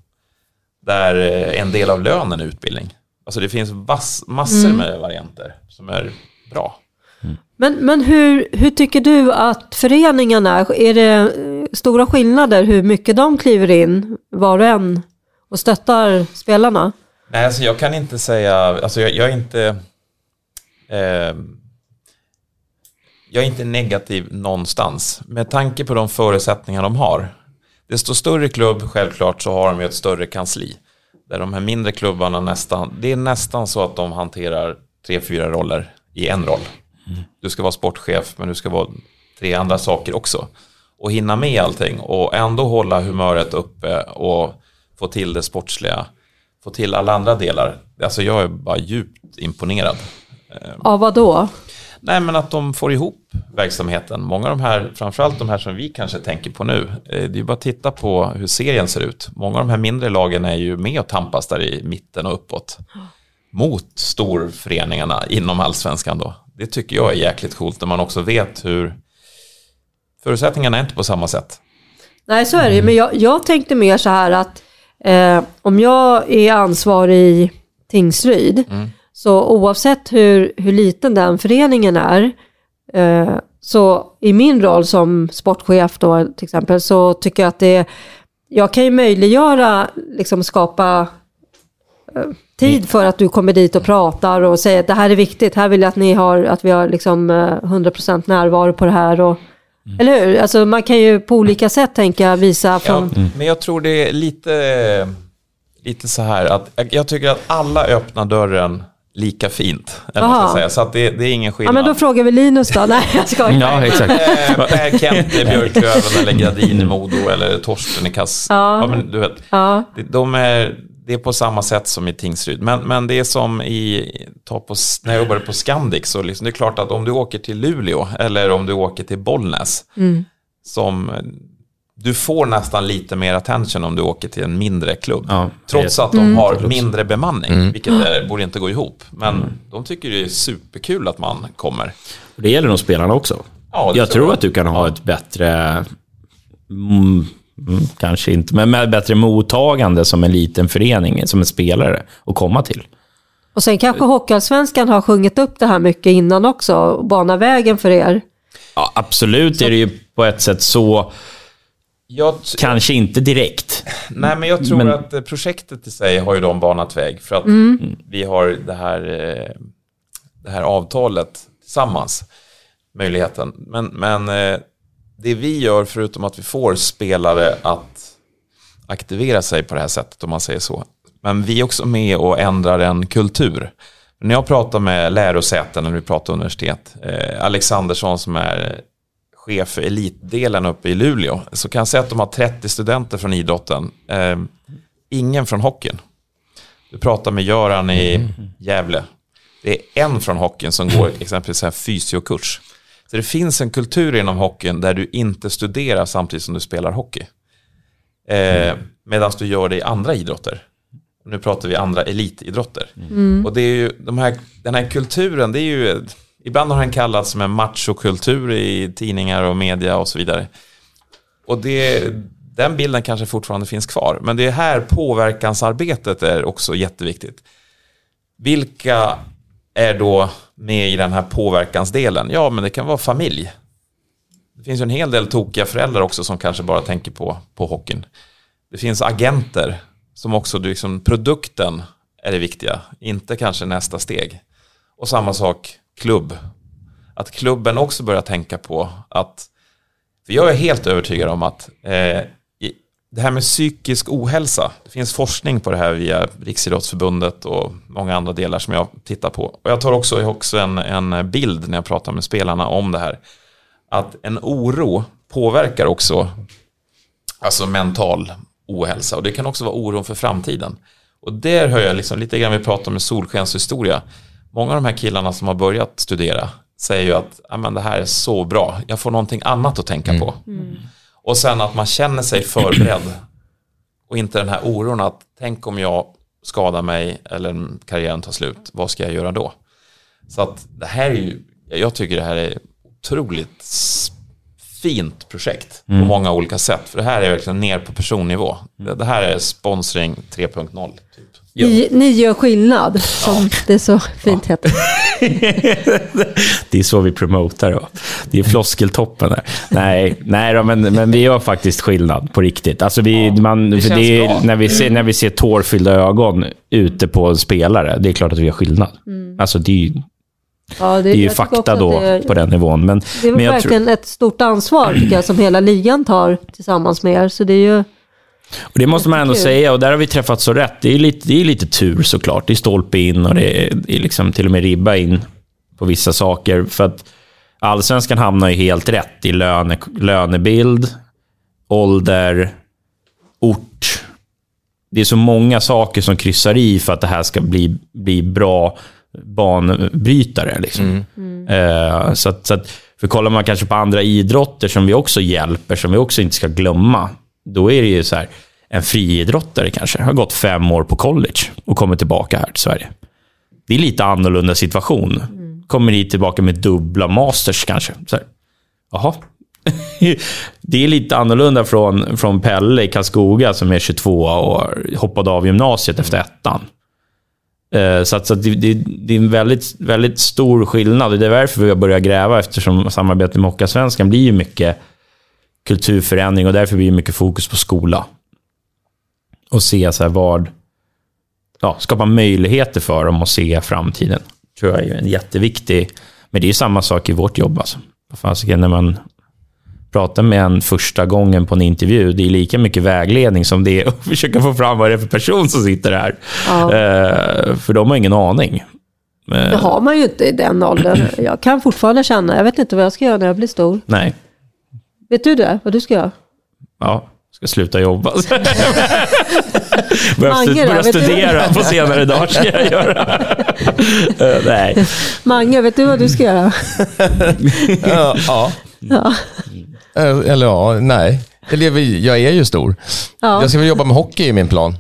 Där eh, en del av lönen är utbildning. Alltså det finns vass, massor mm. med varianter som är bra. Mm. Men, men hur, hur tycker du att föreningarna, är det stora skillnader hur mycket de kliver in var och en och stöttar spelarna? Nej, alltså jag kan inte säga, alltså jag, jag är inte eh, jag är inte negativ någonstans. Med tanke på de förutsättningar de har. Desto större klubb, självklart, så har de ju ett större kansli. Där de här mindre klubbarna nästan, det är nästan så att de hanterar tre, fyra roller i en roll. Du ska vara sportchef, men du ska vara tre andra saker också. Och hinna med allting och ändå hålla humöret uppe och få till det sportsliga, få till alla andra delar. Alltså jag är bara djupt imponerad. Av vad då? Nej, men att de får ihop verksamheten. Många av de här, framförallt de här som vi kanske tänker på nu, eh, det är bara att titta på hur serien ser ut. Många av de här mindre lagen är ju med och tampas där i mitten och uppåt. Mot storföreningarna inom allsvenskan då. Det tycker jag är jäkligt coolt när man också vet hur förutsättningarna är inte på samma sätt. Nej, så är det Men jag, jag tänkte mer så här att eh, om jag är ansvarig i Tingsryd, mm. så oavsett hur, hur liten den föreningen är, eh, så i min roll som sportchef då till exempel, så tycker jag att det jag kan ju möjliggöra, liksom skapa eh, tid för att du kommer dit och pratar och säger att det här är viktigt, här vill jag att ni har, att vi har liksom 100% eh, närvaro på det här och Mm. Eller hur? Alltså man kan ju på olika sätt tänka visa från... Ja, men jag tror det är lite, lite så här att jag tycker att alla öppnar dörren lika fint. Eller säga. Så att det, det, är ingen skillnad. Ja, men då frågar vi Linus då. Nej, jag skojar. Ja, exakt. Äh, Kent i Björklöven eller Gradin i Modo eller Torsten i Kass. Ja. ja men du vet, ja. de är, det är på samma sätt som i Tingsryd. Men, men det är som i, ta på, när jag jobbade på Scandic, så liksom, det är klart att om du åker till Luleå eller om du åker till Bollnäs, mm. som du får nästan lite mer attention om du åker till en mindre klubb. Ja, Trots att de mm. har mindre bemanning, mm. vilket är, borde inte gå ihop. Men mm. de tycker det är superkul att man kommer. Det gäller nog spelarna också. Ja, jag tror jag. att du kan ha ett bättre mm, kanske inte, men med bättre mottagande som en liten förening, som en spelare, att komma till. Och sen kanske Hockeyallsvenskan har sjungit upp det här mycket innan också, och bana vägen för er. Ja, absolut så. är det ju på ett sätt så. Kanske inte direkt. Nej, men jag tror men... att projektet i sig har ju de banat väg. För att mm. vi har det här, eh, det här avtalet tillsammans, möjligheten. Men, men eh, det vi gör, förutom att vi får spelare att aktivera sig på det här sättet, om man säger så, men vi är också med och ändrar en kultur. När jag pratar med lärosäten, när vi pratar universitet, eh, Alexandersson som är chef för elitdelen uppe i Luleå, så kan jag säga att de har 30 studenter från idrotten, eh, ingen från hockeyn. Du pratar med Göran i Gävle, det är en från hockeyn som går exempelvis en fysiokurs. Så det finns en kultur inom hockeyn där du inte studerar samtidigt som du spelar hockey. Eh, Medan du gör det i andra idrotter. Nu pratar vi andra elitidrotter. Mm. Och det är ju, de här, den här kulturen, det är ju, ibland har den kallats som en machokultur i tidningar och media och så vidare. Och det, den bilden kanske fortfarande finns kvar. Men det är här påverkansarbetet är också jätteviktigt. Vilka är då med i den här påverkansdelen? Ja, men det kan vara familj. Det finns ju en hel del tokiga föräldrar också som kanske bara tänker på, på hockeyn. Det finns agenter som också, liksom, produkten är det viktiga, inte kanske nästa steg. Och samma sak klubb. Att klubben också börjar tänka på att, för jag är helt övertygad om att eh, det här med psykisk ohälsa, det finns forskning på det här via Riksidrottsförbundet och många andra delar som jag tittar på. Och jag tar också, också en, en bild när jag pratar med spelarna om det här. Att en oro påverkar också alltså mental ohälsa och det kan också vara oron för framtiden. Och där hör jag liksom lite grann vi pratar med solskenshistoria. Många av de här killarna som har börjat studera säger ju att det här är så bra, jag får någonting annat att tänka mm. på. Mm. Och sen att man känner sig förberedd. Och inte den här oron att tänk om jag skadar mig eller karriären tar slut, vad ska jag göra då? Så att det här är ju, jag tycker det här är otroligt fint projekt mm. på många olika sätt. För det här är verkligen ner på personnivå. Det här är sponsring 3.0. Typ. Ni, ni, gör skillnad, som ja. det så fint ja. heter. det är så vi promotar. Då. Det är floskeltoppen där. Nej, nej då, men, men vi gör faktiskt skillnad på riktigt. Alltså vi, ja, man, det det är, när, vi ser, när vi ser tårfyllda ögon ute på en spelare, det är klart att vi gör skillnad. Mm. Alltså det är Ja, det, det, är ju fakta då är, på den nivån. Men, det är men verkligen tror... ett stort ansvar tycker jag, som hela ligan tar tillsammans med er. Så det är ju... Och det måste man ändå säga, och där har vi träffat så rätt. Det är lite, det är lite tur såklart. Det är stolpe in och det är, det är liksom till och med ribba in på vissa saker. För att allsvenskan hamnar ju helt rätt i löne, lönebild, ålder, ort. Det är så många saker som kryssar i för att det här ska bli, bli bra banbrytare. Liksom. Mm. Eh, så att, så att, för kollar man kanske på andra idrotter som vi också hjälper, som vi också inte ska glömma, då är det ju så här, en friidrottare kanske har gått fem år på college och kommer tillbaka här till Sverige. Det är lite annorlunda situation. Kommer hit tillbaka med dubbla masters kanske. Så här. Jaha. det är lite annorlunda från, från Pelle i Karlskoga som är 22 och hoppade av gymnasiet efter ettan. Eh, så, att, så att det, det, det, är en väldigt, väldigt stor skillnad. Det är därför vi har börjat gräva, eftersom samarbetet med Hockeyallsvenskan blir ju mycket kulturförändring och därför blir det mycket fokus på skola. Och se så här vad... Ja, skapa möjligheter för dem att se framtiden. tror jag är en jätteviktig... Men det är samma sak i vårt jobb. Alltså. När man pratar med en första gången på en intervju, det är lika mycket vägledning som det är att försöka få fram vad det är för person som sitter här. Ja. Eh, för de har ingen aning. Det har man ju inte i den åldern. Jag kan fortfarande känna, jag vet inte vad jag ska göra när jag blir stor. Nej. Vet du det? Vad du ska göra? Ja, ska sluta jobba. börja Mange, börja studera på senare dagar ska jag göra. uh, nej. Mange, vet du vad du ska göra? ja. ja. Eh, eller ja, nej. Eller jag är ju stor. Ja. Jag ska väl jobba med hockey i min plan.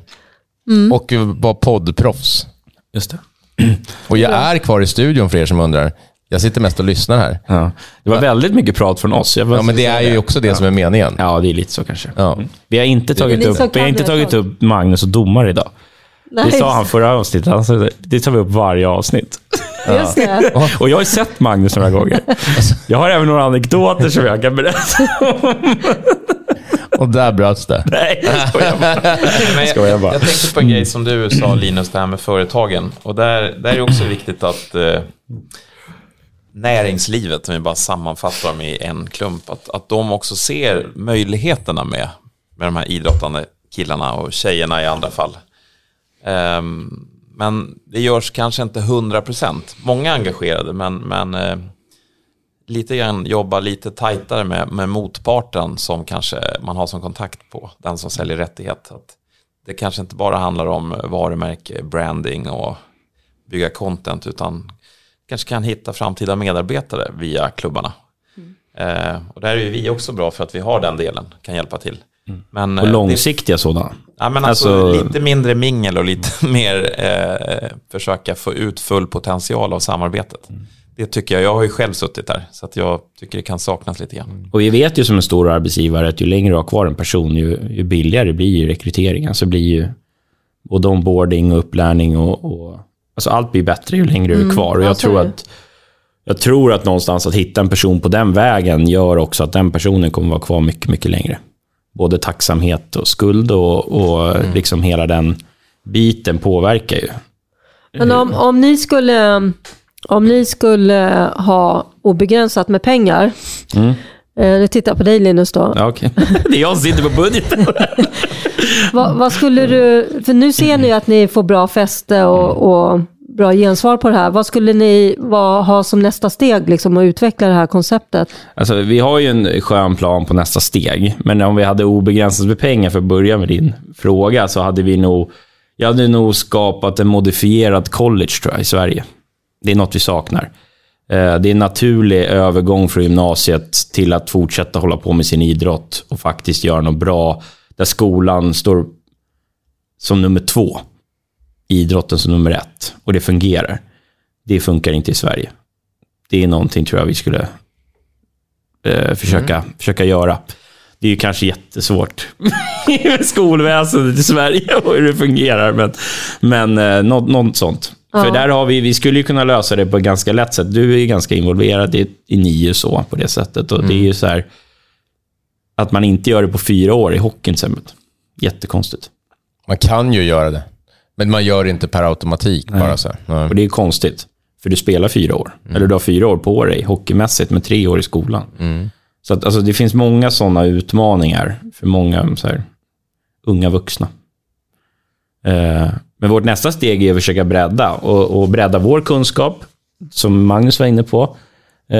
Mm. Och vara poddproffs. Just det. Och jag är kvar i studion för er som undrar. Jag sitter mest och lyssnar här. Ja. Det var väldigt mycket prat från oss. ja, men det är ju också det ja. som är meningen. Ja, det är lite så kanske. Ja. Mm. Vi har inte tagit, upp, vi har inte tagit upp Magnus och domare idag. Nej. Det sa han förra avsnittet. Han det tar vi upp varje avsnitt. Just det. Och jag har sett Magnus några gånger. Jag har även några anekdoter som jag kan berätta om. Och där bröts det. Nej, jag skojar bara. jag, skojar bara. jag tänkte på en grej som du sa Linus, det här med företagen. Och där, där är det också viktigt att eh, näringslivet, om vi bara sammanfattar dem i en klump, att, att de också ser möjligheterna med, med de här idrottande killarna och tjejerna i andra fall. Um, men det görs kanske inte 100%. Många är engagerade, men, men uh, lite grann jobba lite tajtare med, med motparten som kanske man har som kontakt på, den som säljer rättighet. Att det kanske inte bara handlar om varumärke, branding och bygga content, utan kanske kan hitta framtida medarbetare via klubbarna. Mm. Eh, och där är ju vi också bra för att vi har den delen, kan hjälpa till. Mm. Men, och eh, långsiktiga det, sådana? Ja, men alltså, alltså, lite mindre mingel och lite mer eh, försöka få ut full potential av samarbetet. Mm. Det tycker jag, jag har ju själv suttit där, så att jag tycker det kan saknas lite grann. Mm. Och vi vet ju som en stor arbetsgivare att ju längre du har kvar en person, ju, ju billigare blir ju rekryteringen. Alltså blir ju både onboarding och upplärning och, och alltså allt blir bättre ju längre du är mm, kvar. Och jag tror att jag tror att någonstans att hitta en person på den vägen gör också att den personen kommer vara kvar mycket, mycket längre både tacksamhet och skuld och, och mm. liksom hela den biten påverkar ju. Men om, om, ni skulle, om ni skulle ha obegränsat med pengar, mm. Eh, tittar på dig Linus då. Ja, okay. Det är jag som sitter på budgeten. vad, vad, skulle du, för nu ser ni att ni får bra fäste och, och bra gensvar på det här. Vad skulle ni vad, ha som nästa steg liksom, att utveckla det här konceptet? Alltså, vi har ju en skön plan på nästa steg, men om vi hade obegränsat med pengar för att börja med din fråga så hade vi nog, jag hade nog skapat en modifierad college tror jag, i Sverige. Det är något vi saknar. Eh, det är en naturlig övergång från gymnasiet till att fortsätta hålla på med sin idrott och faktiskt göra något bra där skolan står som nummer två idrotten som nummer ett och det fungerar. Det funkar inte i Sverige. Det är någonting tror jag vi skulle eh, försöka, mm. försöka göra. Det är ju kanske jättesvårt med skolväsendet i Sverige och hur det fungerar, men, men eh, något, något sånt. Ja. För där har vi, vi skulle ju kunna lösa det på ett ganska lätt sätt. Du är ju ganska involverad i, i nio så på det sättet. Och mm. det är ju så här, att man inte gör det på fyra år i hockeyn till exempel. Jättekonstigt. Man kan ju göra det. Men man gör det inte per automatik Nej. bara så Och det är konstigt. För du spelar fyra år. Mm. Eller du har fyra år på dig hockeymässigt, med tre år i skolan. Mm. Så att, alltså, det finns många sådana utmaningar för många så här, unga vuxna. Eh, men vårt nästa steg är att försöka bredda och, och bredda vår kunskap, som Magnus var inne på. Eh,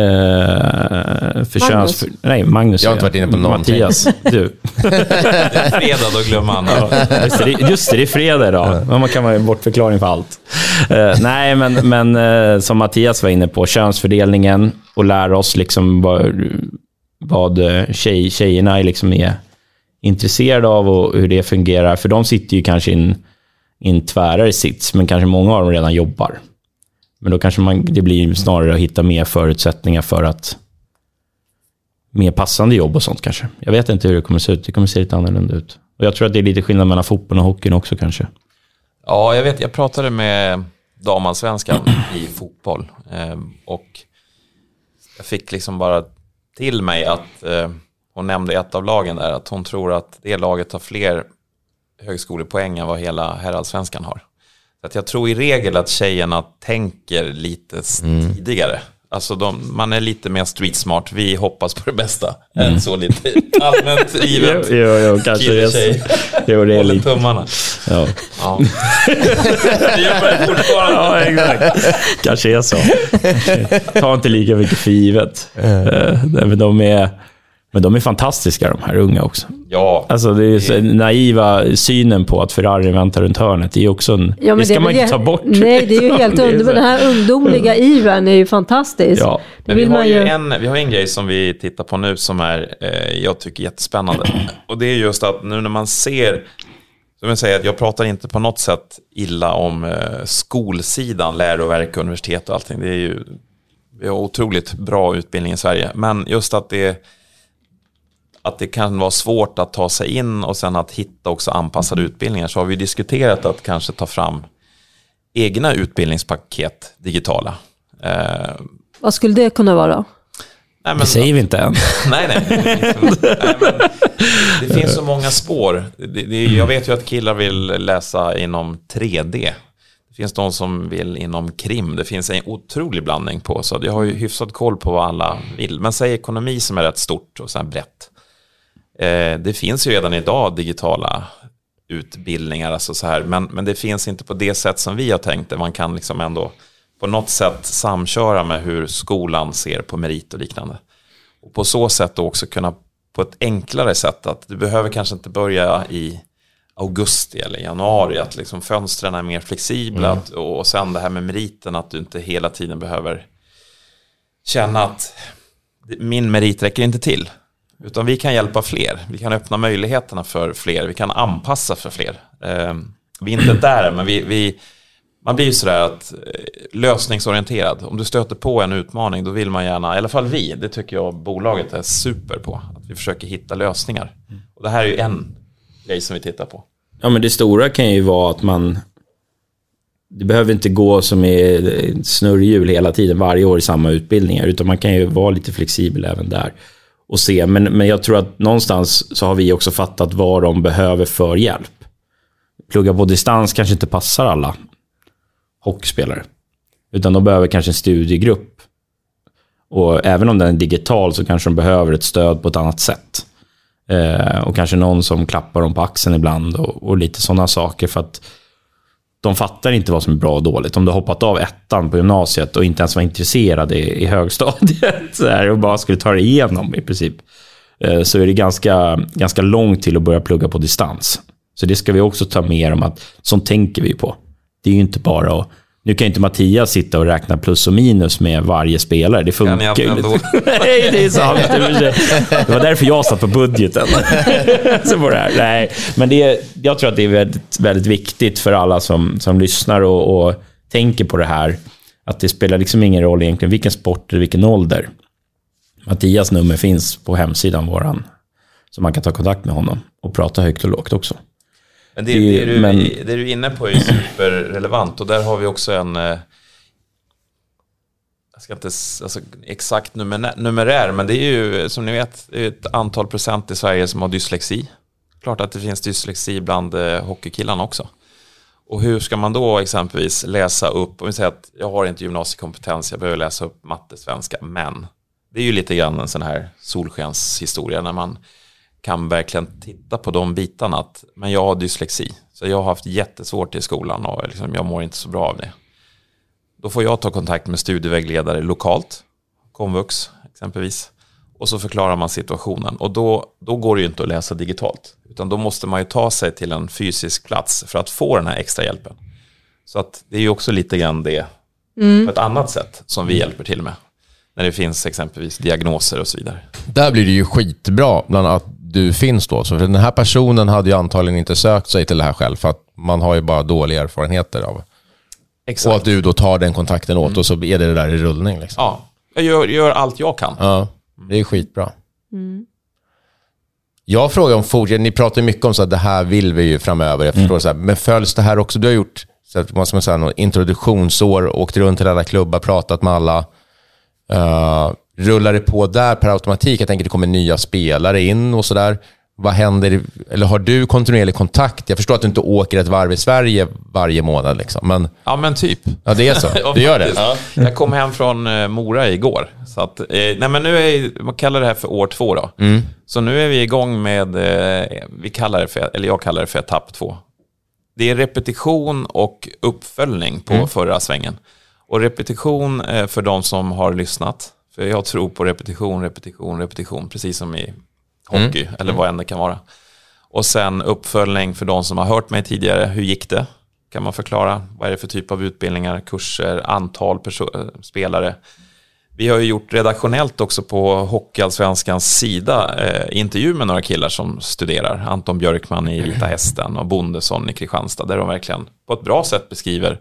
för Magnus? Köns, nej, Magnus. Jag har inte varit inne på någonting. Mattias, du. fredag, då glömmer man. Ja, just, det, just det, det är fredag idag. Ja. Man kan vara en bortförklaring för allt. uh, nej, men, men uh, som Mattias var inne på, könsfördelningen och lära oss liksom vad, vad tjej, tjejerna liksom är intresserade av och hur det fungerar. För de sitter ju kanske i en, i en tvärare sits, men kanske många av dem redan jobbar. Men då kanske man, det blir snarare att hitta mer förutsättningar för att mer passande jobb och sånt kanske. Jag vet inte hur det kommer se ut. Det kommer se lite annorlunda ut. Och jag tror att det är lite skillnad mellan fotbollen och hockeyn också kanske. Ja, jag vet. Jag pratade med damallsvenskan i fotboll. Ehm, och jag fick liksom bara till mig att eh, hon nämnde ett av lagen där, att hon tror att det laget har fler högskolepoäng än vad hela herrallsvenskan har. Så att jag tror i regel att tjejerna tänker lite mm. tidigare. Alltså de, man är lite mer street smart. Vi hoppas på det bästa. Mm. Än så lite allmänt givet. jo, jo, jo, kanske det är. Jo, det är lite. tummarna. Ja. ja. det gör fortfarande. Ja, exakt. Kanske är så. Ta inte lika mycket för givet. Mm. De är... Men de är fantastiska de här unga också. Ja. Alltså det är så naiva synen på att Ferrari väntar runt hörnet. Det är också en... Ja, det ska det man inte ta bort. Nej, det är ju helt underbart. Den här ungdomliga ivern är ju fantastisk. Ja. Men vi, har ju en, vi har en grej som vi tittar på nu som är, eh, jag tycker jättespännande. Och det är just att nu när man ser som jag säger, jag pratar inte på något sätt illa om eh, skolsidan, läroverk, universitet och allting. Det är ju, vi har otroligt bra utbildning i Sverige. Men just att det att det kan vara svårt att ta sig in och sen att hitta också anpassade utbildningar så har vi diskuterat att kanske ta fram egna utbildningspaket digitala. Eh, Vad skulle det kunna vara? Nej, men, det säger vi inte än. nej, nej. nej men, det finns så många spår. Det, det, jag vet ju att killar vill läsa inom 3D. Det finns de som vill inom krim. Det finns en otrolig blandning på. Så jag har ju hyfsat koll på vad alla vill. Men säg ekonomi som är rätt stort och sen brett. Eh, det finns ju redan idag digitala utbildningar, alltså så här, men, men det finns inte på det sätt som vi har tänkt, där man kan liksom ändå på något sätt samköra med hur skolan ser på merit och liknande. Och på så sätt då också kunna på ett enklare sätt att du behöver kanske inte börja i augusti eller januari, att liksom fönstren är mer flexibla mm. och sen det här med meriten, att du inte hela tiden behöver känna att min merit räcker inte till. Utan vi kan hjälpa fler. Vi kan öppna möjligheterna för fler. Vi kan anpassa för fler. Ehm, vi är inte där, men vi, vi, man blir ju sådär att eh, lösningsorienterad. Om du stöter på en utmaning, då vill man gärna, i alla fall vi, det tycker jag bolaget är super på. Att vi försöker hitta lösningar. Och det här är ju en grej som vi tittar på. Ja, men det stora kan ju vara att man det behöver inte gå som i eh, snurrhjul hela tiden, varje år i samma utbildningar, utan man kan ju vara lite flexibel även där och se. Men, men jag tror att någonstans så har vi också fattat vad de behöver för hjälp. Plugga på distans kanske inte passar alla hockeyspelare. Utan de behöver kanske en studiegrupp. Och även om den är digital så kanske de behöver ett stöd på ett annat sätt. Eh, och kanske någon som klappar dem på axeln ibland och, och lite sådana saker. För att de fattar inte vad som är bra och dåligt. Om du har hoppat av ettan på gymnasiet och inte ens var intresserad i, i högstadiet så här, och bara skulle ta dig igenom i princip. Eh, så är det ganska, ganska långt till att börja plugga på distans. Så det ska vi också ta med om att sånt tänker vi på. Det är ju inte bara att nu kan inte Mattias sitta och räkna plus och minus med varje spelare. Det funkar ju inte. Nej, det är sant. Det var därför jag satt på budgeten. Så var det här. Nej, men det är, jag tror att det är väldigt, väldigt viktigt för alla som, som lyssnar och, och tänker på det här. Att det spelar liksom ingen roll egentligen vilken sport eller vilken ålder. Mattias nummer finns på hemsidan våran. Så man kan ta kontakt med honom och prata högt och lågt också. Men det, det, du, men... det du är inne på är superrelevant och där har vi också en eh, jag ska inte alltså, exakt numer, numerär, men det är ju som ni vet ett antal procent i Sverige som har dyslexi. Klart att det finns dyslexi bland eh, hockeykillarna också. Och hur ska man då exempelvis läsa upp, om vi säger att jag har inte gymnasiekompetens, jag behöver läsa upp matte, svenska, men det är ju lite grann en sån här solskenshistoria när man kan verkligen titta på de bitarna. Att, men jag har dyslexi, så jag har haft jättesvårt i skolan och liksom, jag mår inte så bra av det. Då får jag ta kontakt med studievägledare lokalt, komvux exempelvis. Och så förklarar man situationen. Och då, då går det ju inte att läsa digitalt. Utan då måste man ju ta sig till en fysisk plats för att få den här extra hjälpen. Så att det är ju också lite grann det mm. på ett annat sätt som vi hjälper till med. När det finns exempelvis diagnoser och så vidare. Där blir det ju skitbra, bland annat du finns då. Så för den här personen hade ju antagligen inte sökt sig till det här själv, för att man har ju bara dåliga erfarenheter av Exakt. Och att du då tar den kontakten åt mm. och så är det det där i rullning. Liksom. Ja, jag gör, gör, allt jag kan. Ja, det är skitbra. Mm. Jag frågar om fortsättning, ni pratar mycket om att det här vill vi ju framöver. Jag förstår mm. så här, men följs det här också? Du har gjort så att, måste man säga, någon introduktionsår, åkt runt till alla klubbar, pratat med alla. Uh, rullar det på där per automatik? Jag tänker det kommer nya spelare in och sådär. Vad händer? Eller har du kontinuerlig kontakt? Jag förstår att du inte åker ett varv i Sverige varje månad. Liksom, men... Ja, men typ. Ja, det är så. Du gör det? Ja. Jag kom hem från eh, Mora igår. Så att, eh, nej, men nu är, man kallar det här för år två. Då. Mm. Så nu är vi igång med, eh, vi kallar det för, eller jag kallar det för etapp två. Det är repetition och uppföljning på mm. förra svängen. Och repetition eh, för de som har lyssnat. För jag tror på repetition, repetition, repetition, precis som i hockey mm. eller vad än det kan vara. Och sen uppföljning för de som har hört mig tidigare. Hur gick det? Kan man förklara? Vad är det för typ av utbildningar, kurser, antal spelare? Vi har ju gjort redaktionellt också på Hockeyallsvenskans sida eh, intervju med några killar som studerar. Anton Björkman i Vita Hästen och Bondesson i Kristianstad. Där de verkligen på ett bra sätt beskriver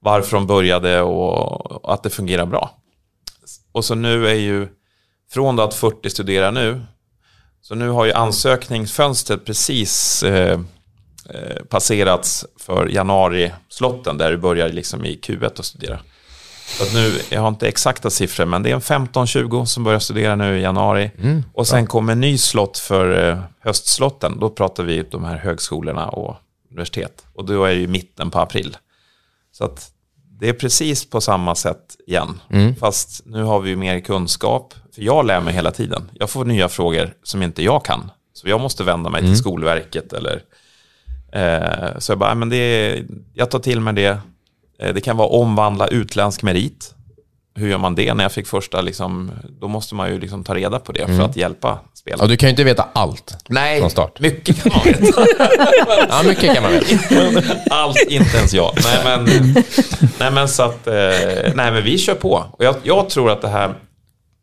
varför de började och att det fungerar bra. Och så nu är ju, från att 40 studerar nu, så nu har ju ansökningsfönstret precis eh, eh, passerats för januari-slotten där du börjar liksom i Q1 att studera. Så nu, jag har inte exakta siffror, men det är en 15-20 som börjar studera nu i januari. Mm, och sen kommer en ny slott för eh, höstslotten. Då pratar vi de här högskolorna och universitet. Och då är det ju mitten på april. Så att det är precis på samma sätt igen. Mm. Fast nu har vi mer kunskap. För jag lär mig hela tiden. Jag får nya frågor som inte jag kan. Så jag måste vända mig mm. till Skolverket eller... Eh, så jag bara, men det är, jag tar till mig det. Eh, det kan vara omvandla utländsk merit hur gör man det? När jag fick första, liksom, då måste man ju liksom ta reda på det för mm. att hjälpa spelarna. Och du kan ju inte veta allt Nej, från start. mycket kan man veta. ja, mycket kan man veta. allt, inte ens jag. Nej, men, nej, men så att, eh, nej, men vi kör på. Och jag, jag tror att det här,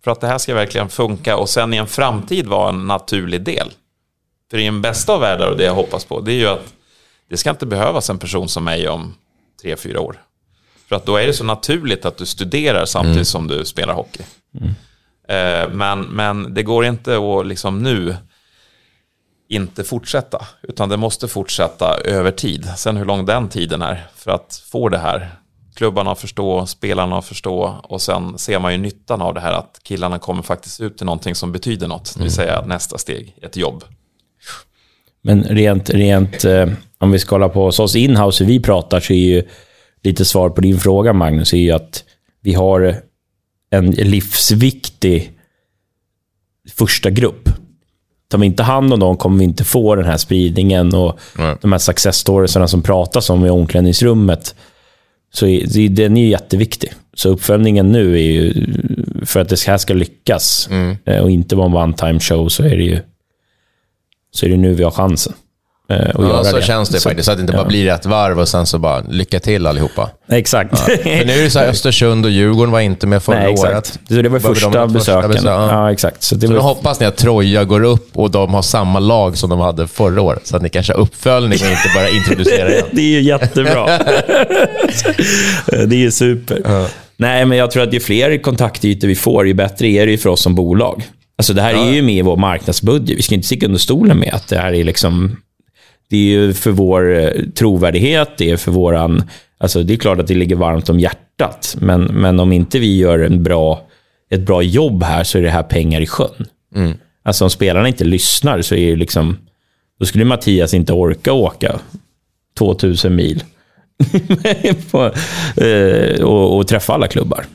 för att det här ska verkligen funka och sen i en framtid vara en naturlig del. För i en bästa av världar, och det jag hoppas på, det är ju att det ska inte behövas en person som mig om tre, fyra år. För att då är det så naturligt att du studerar samtidigt mm. som du spelar hockey. Mm. Eh, men, men det går inte att liksom nu inte fortsätta, utan det måste fortsätta över tid. Sen hur lång den tiden är för att få det här. Klubbarna förstå, spelarna förstå och sen ser man ju nyttan av det här att killarna kommer faktiskt ut till någonting som betyder något, det vill mm. säga nästa steg, ett jobb. Men rent, rent eh, om vi ska hålla på hos oss inhouse, hur vi pratar, så är ju lite svar på din fråga, Magnus, är ju att vi har en livsviktig första grupp. Tar vi inte hand om dem kommer vi inte få den här spridningen och Nej. de här success storiesarna som pratas om i omklädningsrummet. Så den är jätteviktig. Så uppföljningen nu är ju, för att det här ska lyckas mm. Eh, och inte vara en one time show, så är det ju så är det nu vi har chansen. Eh, ja, så det. känns det så, faktiskt. Så att det inte ja. bara blir ett varv och sen så bara lycka till allihopa. Exakt. Ja. För nu är det så här, Östersund och Djurgården var inte med förra Nej, året. Så det var första de besöken. Första ja. ja. exakt. Så, det så var... nu hoppas ni att Troja går upp och de har samma lag som de hade förra året. Så att ni kanske har uppföljning och inte bara introducerar igen. det är ju jättebra. det är ju super. Ja. Nej, men jag tror att ju fler kontaktytor vi får, ju bättre är det för oss som bolag. Alltså det här är ju med i vår marknadsbudget. Vi ska inte sticka under stolen med att det här är liksom det är ju för vår eh, trovärdighet, det är för våran... Alltså det är klart att det ligger varmt om hjärtat, men, men om inte vi gör en bra, ett bra jobb här så är det här pengar i sjön. Mm. Alltså om spelarna inte lyssnar så är det liksom... Då skulle Mattias inte orka åka 2000 mil på, eh, och, och, träffa alla klubbar.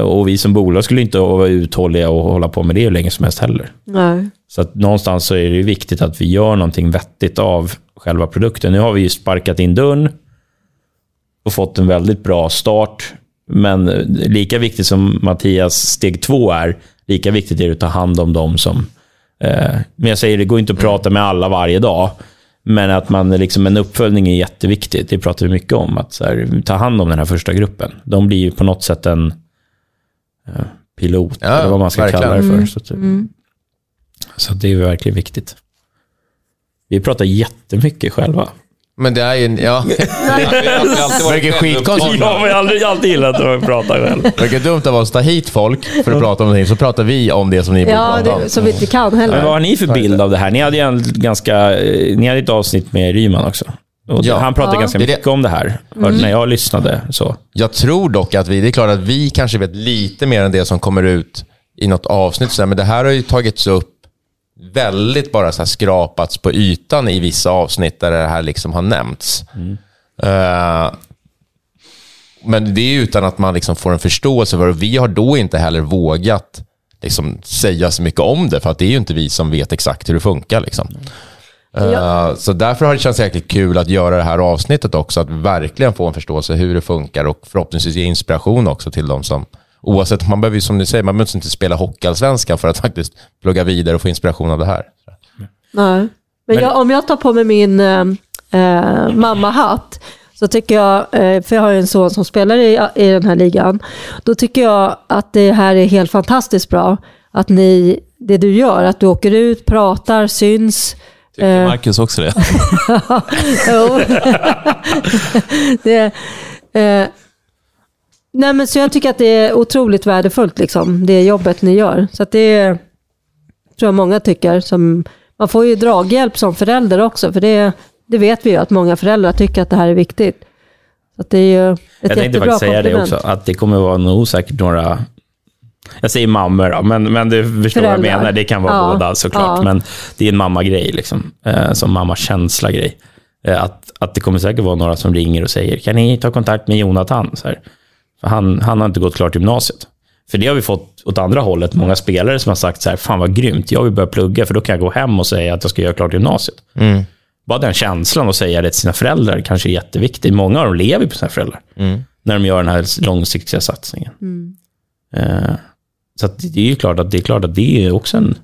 Och vi som bolag skulle inte vara uthålliga och hålla på med det hur länge som helst heller. Nej. Så att någonstans så är det viktigt att vi gör någonting vettigt av själva produkten. Nu har vi ju sparkat in dörren och fått en väldigt bra start. Men lika viktigt som Mattias steg två är, lika viktigt är det att ta hand om dem som... Eh, men jag säger, det går inte att prata med alla varje dag. Men att man liksom, en uppföljning är jätteviktigt. Det pratar vi mycket om. Att här, ta hand om den här första gruppen. De blir ju på något sätt en eh, pilot, ja, eller vad man ska verkligen. kalla det för. Mm. Så, att, mm. Så det är verkligen viktigt. Vi pratar jättemycket själva. Men det är ju... Ja. verkar skitkonstigt. Jag har aldrig, alltid gillat att prata själv. Verkar dumt av oss att ta hit folk för att prata om någonting, så pratar vi om det som ni borde ja, prata om. som vi inte kan heller. Men vad har ni för bild av det här? Ni hade ju en ganska... Ni hade ett avsnitt med Ryman också. Ja. Han pratade ja. ganska mycket om det här, mm. när jag lyssnade. Så. Jag tror dock att vi, det är klart att vi kanske vet lite mer än det som kommer ut i något avsnitt, men det här har ju tagits upp väldigt bara så skrapats på ytan i vissa avsnitt där det här liksom har nämnts. Mm. Uh, men det är utan att man liksom får en förståelse för det. Vi har då inte heller vågat liksom säga så mycket om det, för att det är ju inte vi som vet exakt hur det funkar. Liksom. Uh, ja. Så därför har det känts jäkligt kul att göra det här avsnittet också, att verkligen få en förståelse hur det funkar och förhoppningsvis ge inspiration också till de som Oavsett, man behöver som ni säger, man behöver inte spela hockeyallsvenskan för att faktiskt plugga vidare och få inspiration av det här. Nej, men jag, om jag tar på mig min äh, mammahatt, så tycker jag, äh, för jag har ju en son som spelar i, i den här ligan, då tycker jag att det här är helt fantastiskt bra. Att ni, det du gör, att du åker ut, pratar, syns, Tycker Marcus också det? jo. det, eh, Nej, men så jag tycker att det är otroligt värdefullt, liksom, det jobbet ni gör. Så det tror jag många tycker. Som, man får ju draghjälp som förälder också, för det, det vet vi ju att många föräldrar tycker att det här är viktigt. Så det är ju ett jag tänkte faktiskt säga det också, att det kommer vara nog säkert några jag säger mammor då, men, men du förstår Föräldrar. vad jag menar. Det kan vara ja. båda såklart. Ja. Men det är en mammagrej, liksom. Eh, som mammakänsla-grej. Eh, att, att det kommer säkert vara några som ringer och säger, kan ni ta kontakt med Jonathan? Så här. Han, han har inte gått klart gymnasiet. För det har vi fått åt andra hållet. Många spelare som har sagt så här, fan vad grymt, jag vill börja plugga för då kan jag gå hem och säga att jag ska göra klart gymnasiet. Mm. Bara den känslan att säga det till sina föräldrar kanske är jätteviktig. Många av dem lever på sina föräldrar. Mm. När de gör den här långsiktiga satsningen. Mm. Uh, så det är ju klart att det är klart att det är också en,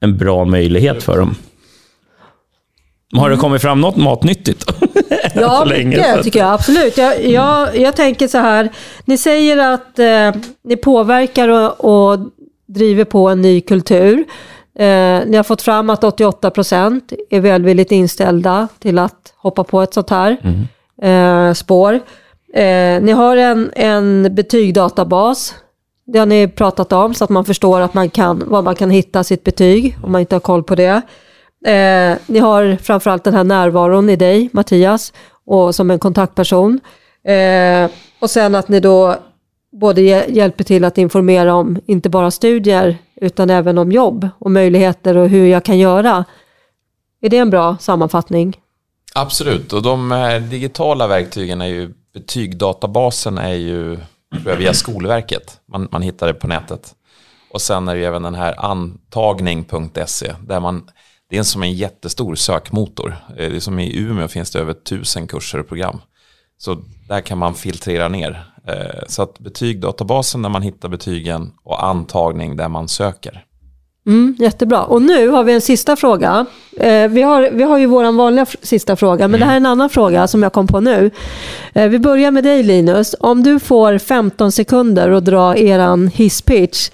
en bra möjlighet för dem. Har det kommit fram något matnyttigt? Ja, mycket tycker jag absolut. Jag, jag, jag tänker så här, ni säger att eh, ni påverkar och, och, driver på en ny kultur. Eh, ni har fått fram att 88 procent är välvilligt inställda till att hoppa på ett sånt här mm. eh, spår. Eh, ni har en, en betygdatabas. Det har ni pratat om så att man förstår att man kan, var man kan hitta sitt betyg om man inte har koll på det. Eh, ni har framförallt den här närvaron i dig, Mattias, och som en kontaktperson. Eh, och sen att ni då både hjälper till att informera om inte bara studier utan även om jobb och möjligheter och hur jag kan göra. Är det en bra sammanfattning? Absolut, och de eh, digitala verktygen är ju, betygdatabasen är ju jag, via Skolverket, man, man hittar det på nätet. Och sen är det ju även den här antagning.se där man det är som en jättestor sökmotor. Eh, det är som i Umeå finns det över tusen kurser och program. Så där kan man filtrera ner. Eh, så att betygdatabasen där man hittar betygen och antagning där man söker. Mm, jättebra. Och nu har vi en sista fråga. Eh, vi, har, vi har ju vår vanliga sista fråga, men mm. det här är en annan fråga som jag kom på nu. Eh, vi börjar med dig Linus. Om du får 15 sekunder att dra eran hisspitch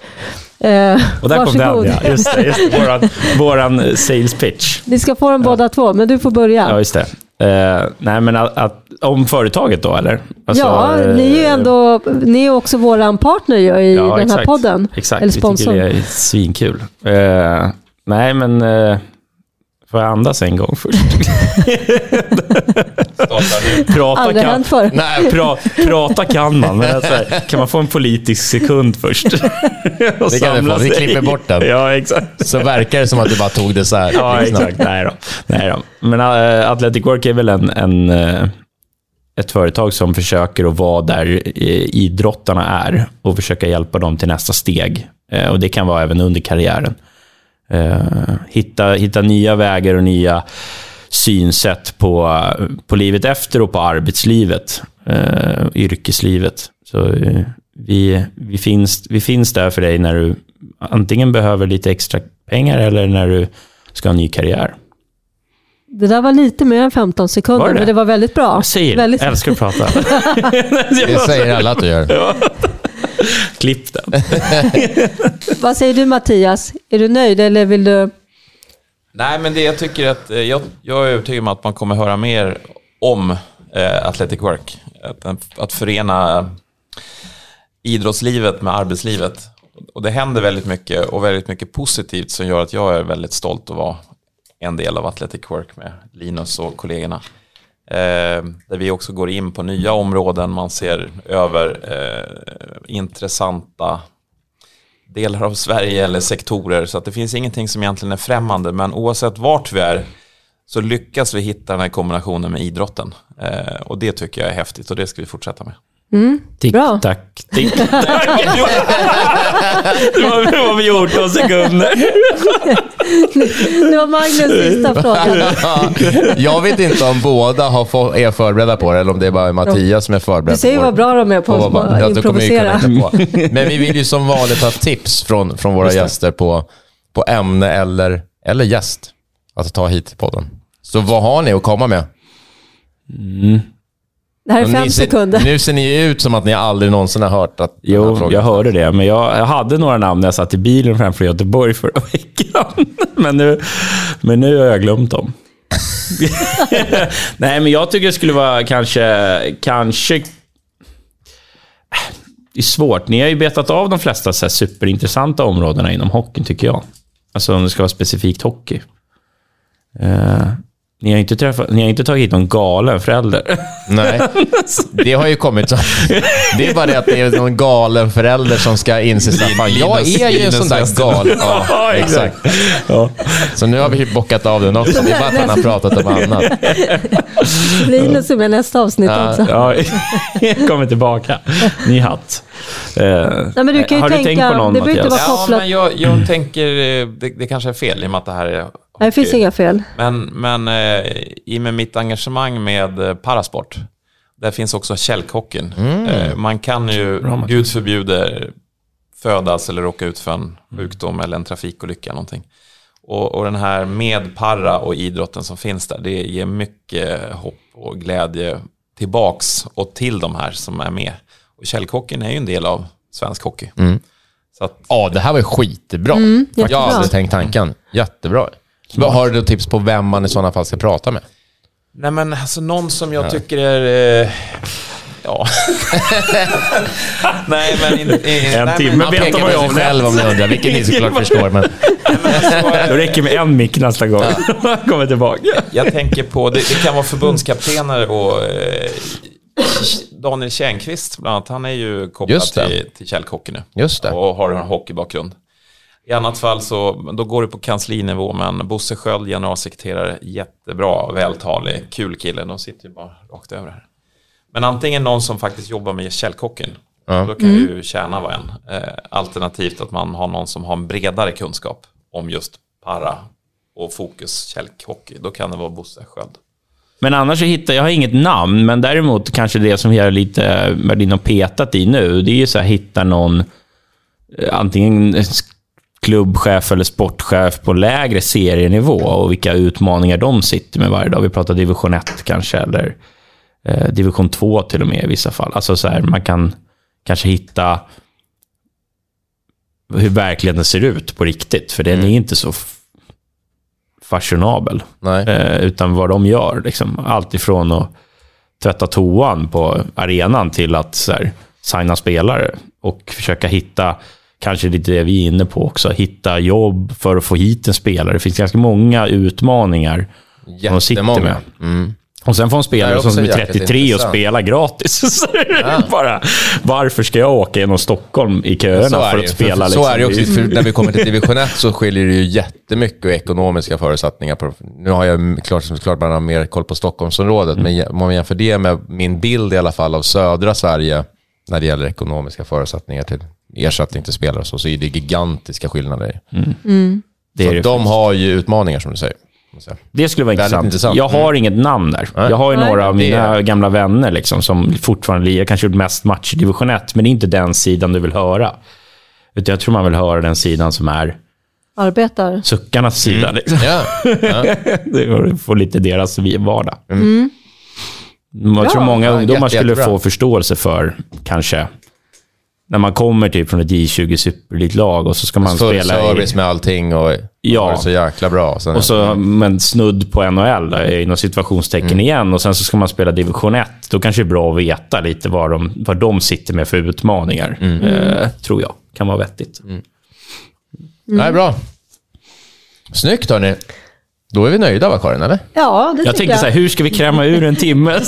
Eh, och där varsågod. kom den, ja. Just det, just det. Våran, våran sales pitch. Ni ska få båda ja. två, men du får börja. Ja, just det. Eh, nej, men att, att, om företaget då, eller? Alltså, ja, ni är ju eh, ändå, ni är också vår partner i ja, den här podden. Exakt, eller sponsor. vi tycker det är svinkul. Eh, nej, men eh, Får jag andas en gång först? prata, kan. Nej, pra, prata kan man, men alltså, kan man få en politisk sekund först? det kan du få, vi klipper bort den. Ja, exakt. Så verkar det som att du bara tog det så här. Ja, exakt. Nej då. Nej då. Men uh, Athletic Work är väl en, en uh, ett företag som försöker att vara där idrottarna är och försöka hjälpa dem till nästa steg. Uh, och Det kan vara även under karriären. Eh, hitta, hitta nya vägar och nya synsätt på, på livet efter och på arbetslivet, eh, yrkeslivet. Så eh, vi, vi, finns, vi finns där för dig när du antingen behöver lite extra pengar eller när du ska ha en ny karriär. Det där var lite mer än 15 sekunder, det? men det var väldigt bra. Jag säger väldigt... älskar att prata. det säger alla att du gör. Klipp den. Vad säger du Mattias? Är du nöjd eller vill du? Nej, men det jag tycker att eh, jag, jag är övertygad om att man kommer höra mer om eh, Athletic Work. Att, att förena idrottslivet med arbetslivet. Och det händer väldigt mycket och väldigt mycket positivt som gör att jag är väldigt stolt att vara en del av Athletic Work med Linus och kollegorna. Eh, där vi också går in på nya områden, man ser över eh, intressanta delar av Sverige eller sektorer. Så att det finns ingenting som egentligen är främmande, men oavsett vart vi är så lyckas vi hitta den här kombinationen med idrotten. Eh, och det tycker jag är häftigt och det ska vi fortsätta med. Mm, tick, bra. tack, tick, tack. det var vi 14 sekunder. det var Magnus sista fråga. jag vet inte om båda har få, är förberedda på det eller om det är bara Mattias som är förberedd. Du ser vad bra de är på att bara, improvisera. Men vi vill ju som vanligt ha tips från, från våra gäster på, på ämne eller, eller gäst att ta hit till podden. Så vad har ni att komma med? Mm. Det här är fem ser, sekunder. Nu ser ni ut som att ni aldrig någonsin har hört att Jo, jag hörde det. Men jag, jag, hade några namn när jag satt i bilen framför Göteborg förra veckan. men, nu, men nu har jag glömt dem. Nej, men jag tycker det skulle vara kanske... kanske det är svårt. Ni har ju betat av de flesta så superintressanta områdena inom hockeyn, tycker jag. Alltså om det ska vara specifikt hockey. Uh, ni har, inte träffat, ni har inte tagit hit någon galen förälder. Nej, det har ju kommit så. Det är bara det att det är någon galen förälder som ska inse Staffan, jag är ju en sån där galen. Ja, exakt. Ja. Så nu har vi bockat av den också. Det är bara att han har pratat om annat. Linus är med nästa avsnitt ja. också. Ja, jag kommer tillbaka. Ny hatt. Uh, Nej, men du kan ju har tänka, du tänkt på någon, det Mattias? Vara kopplat... Ja, men jag, jag tänker, eh, det, det kanske är fel i och med att det här är Nej, det finns inga fel. Men, men eh, i och med mitt engagemang med eh, parasport, där finns också källkocken. Mm. Eh, man kan ju, Bra, gud förbjuder, födas eller råka ut för en sjukdom eller en trafikolycka eller någonting. Och, och den här med para och idrotten som finns där, det ger mycket hopp och glädje tillbaks och till de här som är med. Och källkocken är ju en del av svensk hockey. Mm. Så att, ja, det här var skitbra. Mm, jag har aldrig tänkt tanken. Jättebra. Vad Har du tips på vem man i sådana fall ska prata med? Nej men alltså någon som jag ja. tycker är... Eh, ja. nej men... In, in, en timme betar man ju om själv om ni undrar, vilket ni såklart förstår. Men... Då räcker med en mick nästa gång. Ja. kommer tillbaka. Jag tänker på, det, det kan vara förbundskaptener och eh, Daniel Tjärnqvist bland annat. Han är ju kopplad till, till källkocken nu. Just det. Och har en hockeybakgrund. I annat fall så då går det på kanslinivå, men Bosse Sköld, generalsekreterare, jättebra, vältalig, kul kille. De sitter ju bara rakt över här. Men antingen någon som faktiskt jobbar med källkocken, ja. då kan mm. ju tjäna vara en. Eh, alternativt att man har någon som har en bredare kunskap om just para och fokus källhockey. Då kan det vara Bosse Sköld. Men annars så hittar jag har inget namn, men däremot kanske det som vi har lite varit inne och petat i nu, det är ju så här hitta någon eh, antingen klubbchef eller sportchef på lägre serienivå och vilka utmaningar de sitter med varje dag. Vi pratar division 1 kanske, eller eh, division 2 till och med i vissa fall. Alltså så här, man kan kanske hitta hur verkligheten ser ut på riktigt, för den mm. är inte så fashionabel. Eh, utan vad de gör. Liksom. Allt ifrån att tvätta toan på arenan till att så här, signa spelare och försöka hitta kanske lite det vi är inne på också, hitta jobb för att få hit en spelare. Det finns ganska många utmaningar som de sitter med. Mm. Och sen får en spelare som är 33 och spela gratis. Ja. bara, varför ska jag åka genom Stockholm i köerna för att spela? För, liksom. Så är det också. För när vi kommer till division 1 så skiljer det ju jättemycket ekonomiska förutsättningar. På, nu har jag klart, klart man har mer koll på Stockholmsområdet, mm. men om man jämför det med min bild i alla fall av södra Sverige när det gäller ekonomiska förutsättningar till ersättning till spelare så, så är det gigantiska skillnader. Mm. Mm. Det så det de har ju utmaningar som du säger. Det skulle vara intressant. intressant. Jag har mm. inget namn där. Nej. Jag har ju Nej, några av mina det... gamla vänner liksom, som fortfarande lirar. Kanske gjort mest matcher i division 1, men det är inte den sidan du vill höra. Utan jag tror man vill höra den sidan som är arbetar. Suckarnas sida. Liksom. Ja. Ja. det får lite deras vardag. Mm. Jag tror många Ja, ungdomar jätte- skulle jättebra. få förståelse för, kanske, när man kommer typ från ett J20 Superlit-lag och så ska man Full spela service i... med allting och Ja. det så jäkla bra. Sen, Och så men snudd på NHL, där, inom situationstecken Mm. igen. Och sen så ska man spela division 1. Då kanske det är bra att veta lite vad de, vad de sitter med för utmaningar. Mm. Eh, tror jag. Kan vara vettigt. Nej, bra. Snyggt hörni. Då är vi nöjda va Karin, eller? Ja, det Jag tänkte jag. så här, hur ska vi kräma ur en timme?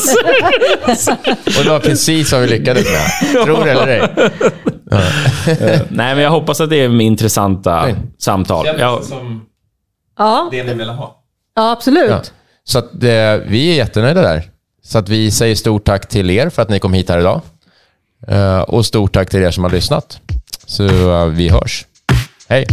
Och det var precis vad vi lyckades med. Tror det eller ej. Nej, men jag hoppas att det är intressanta Nej. samtal. Ja, som Ja, det ni vill ha. ja absolut. Ja. Så att, eh, vi är jättenöjda där. Så att vi säger stort tack till er för att ni kom hit här idag. Eh, och stort tack till er som har lyssnat. Så eh, vi hörs. Hej!